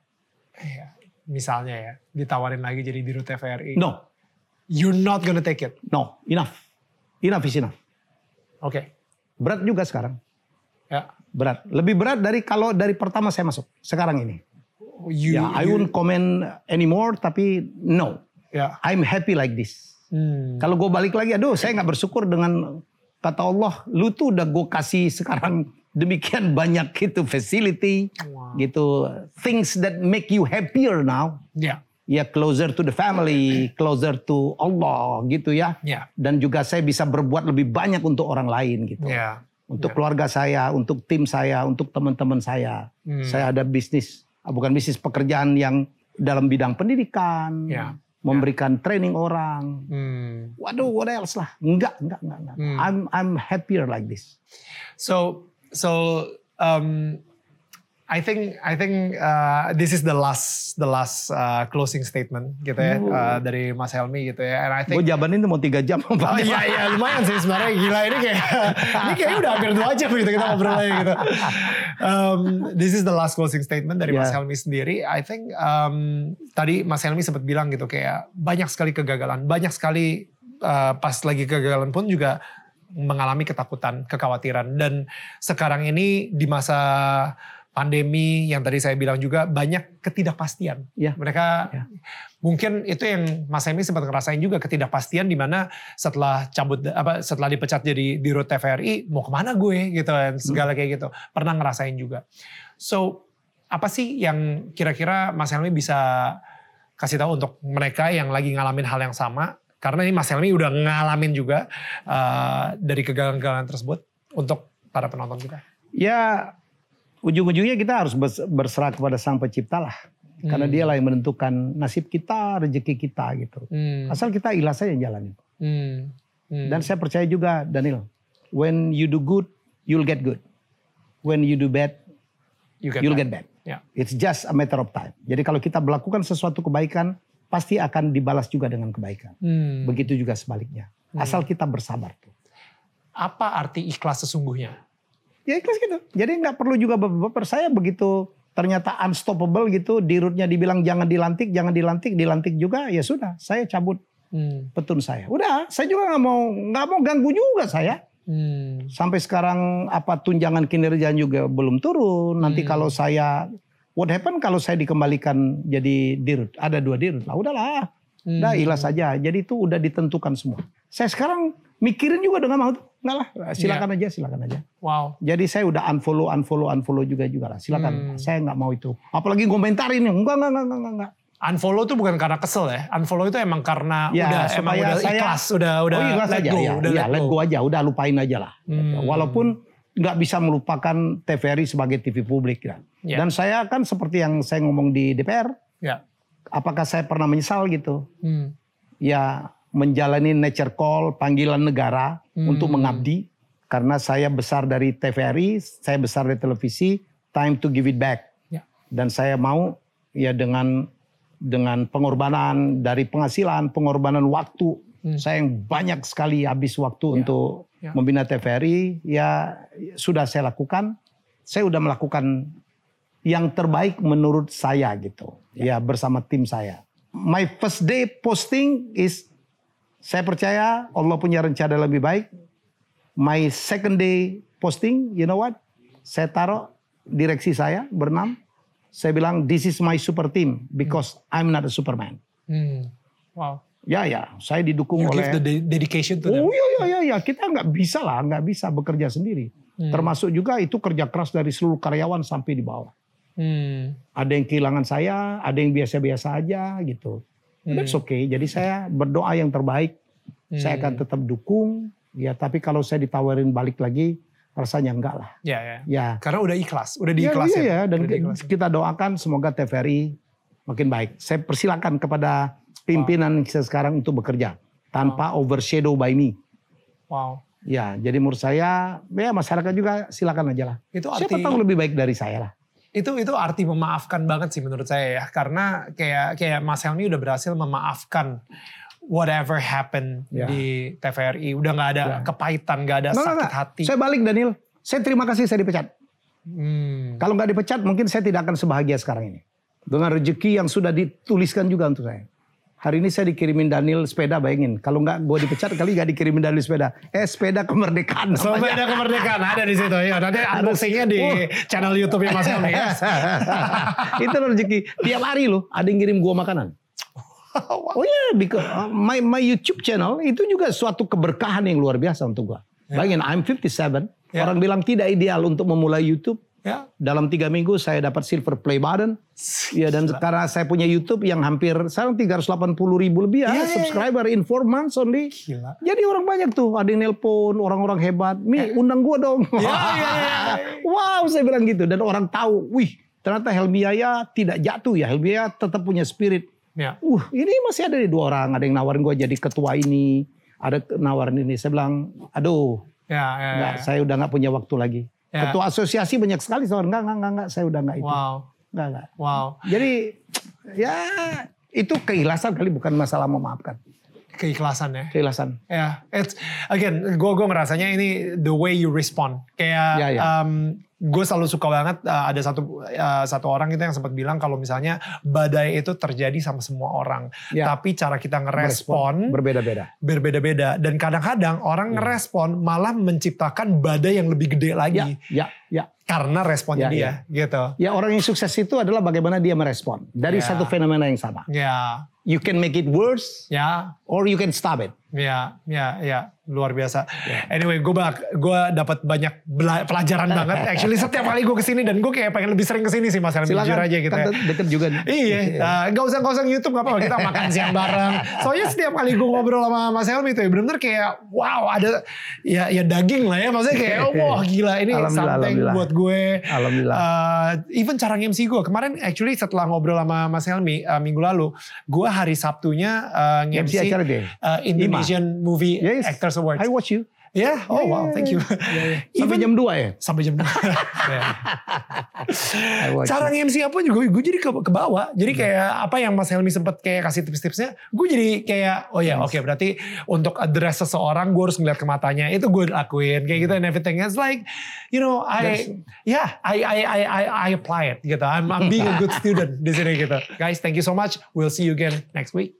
ya, misalnya ya ditawarin lagi jadi dirut TVRI, No, you're not gonna take it. no, enough, enough is enough. Oke. Berat juga sekarang. Ya. Berat. Lebih berat dari kalau dari pertama saya masuk. Sekarang ini. You, ya, I you- won't comment anymore. Tapi no, Ya. I'm happy like this. Hmm. Kalau gue balik lagi, aduh saya nggak bersyukur dengan kata Allah, lu tuh udah gue kasih sekarang demikian banyak gitu facility, Wow. gitu things that make you happier now. Ya. Ya closer to the family, closer to Allah gitu ya. Ya. Dan juga saya bisa berbuat lebih banyak untuk orang lain gitu. Ya. Untuk Ya. keluarga saya, untuk tim saya, untuk teman-teman saya. Hmm. Saya ada bisnis, bukan bisnis pekerjaan yang dalam bidang pendidikan, Ya. memberikan training orang. Hmm. Waduh, what else lah? Enggak, enggak, enggak. enggak. Hmm. I'm I'm happier like this. So so um, I think I think uh, this is the last the last uh, closing statement gitu ya uh, dari Mas Helmi gitu ya. And I Gue think jabanin tuh mau tiga jam. Oh iya iya lumayan sih sebenarnya gila ini kayak ini kayaknya udah hampir dua jam gitu kita ngobrolnya gitu. Um, this is the last closing statement dari Mas Yeah. Helmi sendiri. I think um, tadi Mas Helmi sempat bilang gitu kayak banyak sekali kegagalan, banyak sekali uh, pas lagi kegagalan pun juga mengalami ketakutan, kekhawatiran dan sekarang ini di masa pandemi yang tadi saya bilang juga banyak ketidakpastian. Ya. Mereka Ya. mungkin itu yang Mas Hemi sempat ngerasain juga ketidakpastian di mana setelah cabut apa setelah dipecat jadi di TVRI mau ke mana gue gitu kan segala kayak gitu pernah ngerasain juga. So apa sih yang kira-kira Mas Helmi bisa kasih tahu untuk mereka yang lagi ngalamin hal yang sama karena ini Mas Helmi udah ngalamin juga uh, dari kegagalan-kegagalan tersebut untuk para penonton kita. Ya ujung-ujungnya kita harus bers- berserah kepada Sang Pencipta lah. Karena Hmm. dialah yang menentukan nasib kita, rezeki kita gitu. Hmm. Asal kita ikhlas saja jalanin. Hmm. Hmm. Dan saya percaya juga Daniel, when you do good, you'll get good. When you do bad, you get you'll that. get bad. Ya. It's just a matter of time. Jadi kalau kita melakukan sesuatu kebaikan, pasti akan dibalas juga dengan kebaikan. Hmm. Begitu juga sebaliknya. Asal kita bersabar tuh. Apa arti ikhlas sesungguhnya? Ya ikhlas gitu. Jadi nggak perlu juga baper. Saya begitu ternyata unstoppable gitu, di rootnya dibilang jangan dilantik, jangan dilantik, dilantik juga, ya sudah. Saya cabut Hmm. petun saya. Udah, saya juga nggak mau nggak mau ganggu juga saya. Hmm. Sampai sekarang apa tunjangan kinerja juga belum turun. Nanti Hmm. kalau saya what happen kalau saya dikembalikan jadi dirut? Ada dua dirut lah. Udahlah. Hmm. Udah ikhlas saja. Jadi itu udah ditentukan semua. Saya sekarang mikirin juga dengan mau. Enggak lah, silakan aja, silakan aja. Wow. Jadi saya udah unfollow, unfollow, unfollow juga juga lah. Silakan. Hmm. Saya nggak mau itu. Apalagi komentarin enggak, enggak, enggak, enggak, enggak. Unfollow tuh bukan karena kesel ya. Unfollow itu emang karena Ya, udah emang udah saya- ikhlas, udah udah oh, ikhlas let aja, go, ya, udah ya, let go aja, udah lupain aja lah. Hmm. Walaupun nggak bisa melupakan TVRI sebagai TV publik ya. Ya. Dan saya kan seperti yang saya ngomong di DPR, Ya. Apakah saya pernah menyesal gitu? Hmm. Ya menjalani nature call, panggilan negara Hmm. untuk mengabdi karena saya besar dari TVRI, saya besar dari televisi, time to give it back. Ya. Dan saya mau ya dengan dengan pengorbanan dari penghasilan, pengorbanan waktu. Hmm. Saya yang banyak sekali habis waktu Ya. untuk Ya. membina TVRI, ya sudah saya lakukan. Saya udah melakukan yang terbaik menurut saya gitu. Ya, bersama tim saya. My first day posting is saya percaya Allah punya rencana lebih baik. My second day posting, you know what? Saya taruh direksi saya berenam. Saya bilang this is my super team because I'm not a superman. Hmm. Wow. Ya ya, saya didukung You give oleh the de- dedication to them. Oh iya iya iya ya. kita nggak bisa lah, nggak bisa bekerja sendiri. Hmm. Termasuk juga itu kerja keras dari seluruh karyawan sampai di bawah. Hmm. Ada yang kehilangan saya, ada yang biasa-biasa aja gitu. Hmm. That's okay. Jadi saya berdoa yang terbaik. Saya Hmm. akan tetap dukung. Ya, tapi kalau saya ditawarin balik lagi, rasanya enggak lah. Ya, ya. Ya. Karena udah ikhlas, udah Ya, diikhlasin. iya, ya. Dan Udah diikhlasin. kita doakan semoga TVRI makin baik. Saya persilakan kepada pimpinan kita sekarang untuk bekerja tanpa overshadow by me. Wow. Ya, jadi menurut saya, ya masyarakat juga silakan aja lah. Itu Siapa arti tahu lebih baik dari saya lah. Itu itu arti memaafkan banget sih menurut saya ya. Karena kayak kayak Mas Helmi udah berhasil memaafkan whatever happened Ya. di TVRI. Udah nggak ada Ya. kepahitan, nggak ada Nggak, sakit nggak. hati. Saya balik Daniel. Saya terima kasih saya dipecat. Hmm. Kalau nggak dipecat mungkin saya tidak akan sebahagia sekarang ini. Dengan rezeki yang sudah dituliskan juga untuk saya. Hari ini saya dikirimin Daniel sepeda, bayangin. Kalau nggak gue dipecat kali nggak dikirimin Daniel sepeda. Eh sepeda kemerdekaan. namanya. Ada kemerdekaan ada di situ. Ya, nanti unboxingnya di Oh. channel YouTube-nya Mas Helmi ya. itu rezeki. Tiap hari loh ada yang ngirim gua makanan. Oh iya, because uh, my my YouTube channel itu juga suatu keberkahan yang luar biasa untuk gua. Bayangin, I'm 57. Ya. Orang bilang tidak ideal untuk memulai YouTube. Ya. Dalam tiga minggu saya dapat silver play button. Ya dan karena saya punya YouTube yang hampir sekarang 380 ribu lebih ya, Iya, iya, subscriber in 4 months only. Gila. Jadi orang banyak tuh, ada yang nelpon, orang-orang hebat. Mi, undang gua dong. Ya, ya, ya. wow, saya bilang gitu. Dan orang tahu, wih, ternyata Helmi Yahya tidak jatuh ya. Helmi Yahya tetap punya spirit. Ya. Uh, ini masih ada nih dua orang. Ada yang nawarin gua jadi ketua ini. Ada nawarin ini. Saya bilang, aduh, Ya, ya, ya. enggak, saya udah nggak punya waktu lagi. Ya. Ketua asosiasi banyak sekali. Saya enggak, enggak, enggak, enggak, saya udah enggak itu. Wow. Enggak, enggak. Wow. Jadi, ya itu keikhlasan kali bukan masalah memaafkan. Keikhlasan ya. Keikhlasan. Ya, it's again, gue gue ngerasanya ini the way you respond. Kayak Ya, ya. Gue selalu suka banget uh, ada satu uh, satu orang itu yang sempat bilang kalau misalnya badai itu terjadi sama semua orang, Ya. tapi cara kita ngerespon berbeda-beda. berbeda-beda dan kadang-kadang orang Ya. ngerespon malah menciptakan badai yang lebih gede lagi Ya, ya, ya. karena responnya Ya, dia, gitu. Ya orang yang sukses itu adalah bagaimana dia merespon dari Ya. satu fenomena yang sama. Ya, You can make it worse ya, or you can stop it. Ya, ya, ya, luar biasa. Ya. Anyway, gue gue dapat banyak pelajaran banget. Actually setiap kali gue ke sini dan gue kayak pengen lebih sering ke sini sih Mas Helmi. Jujur aja gitu. kan ya. deket juga nih. Iya, uh, gak usah gak usah YouTube gak apa-apa kita makan siang bareng. Soalnya setiap kali gue ngobrol sama Mas Helmi tuh, ya bener-bener kayak wow ada ya ya daging lah ya. Maksudnya kayak oh, wah gila ini something alhamdulillah. buat gue. Alhamdulillah. Uh, even cara MC gue kemarin actually setelah ngobrol sama Mas Helmi uh, minggu lalu, gue hari Sabtunya uh, MC nge-MC acara dia. uh, Indonesian Movie Yes. Actors Awards. I watch you. Ya, oh wow, thank you. Sampai Even- jam 2 ya? sampai jam 2. I watch Cara nge-MC apa juga gue jadi ke, ke bawah. Jadi kayak apa yang Mas Helmi sempat kayak kasih tips-tipsnya, gue jadi kayak oh ya oke berarti untuk address seseorang gue harus ngeliat ke matanya. Itu gue lakuin kayak gitu and everything. It's like you know I yeah I I I I, I apply it gitu. I'm I'm being a good student di sini gitu. Guys, thank you so much. We'll see you again next week.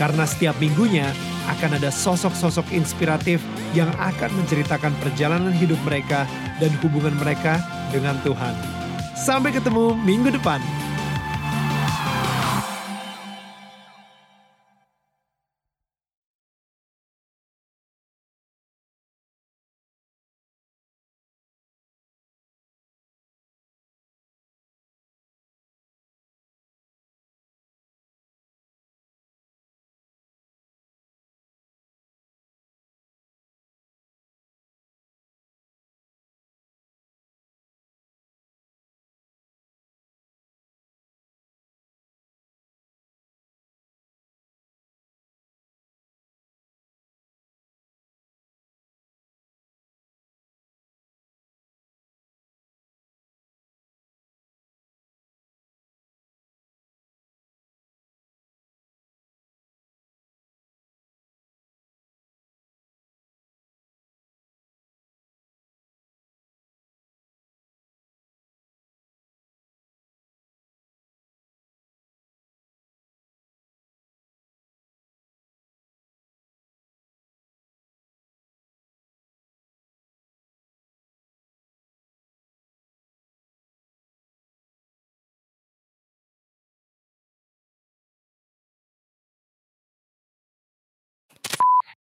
Karena setiap minggunya akan ada sosok-sosok inspiratif yang akan menceritakan perjalanan hidup mereka dan hubungan mereka dengan Tuhan. Sampai ketemu minggu depan.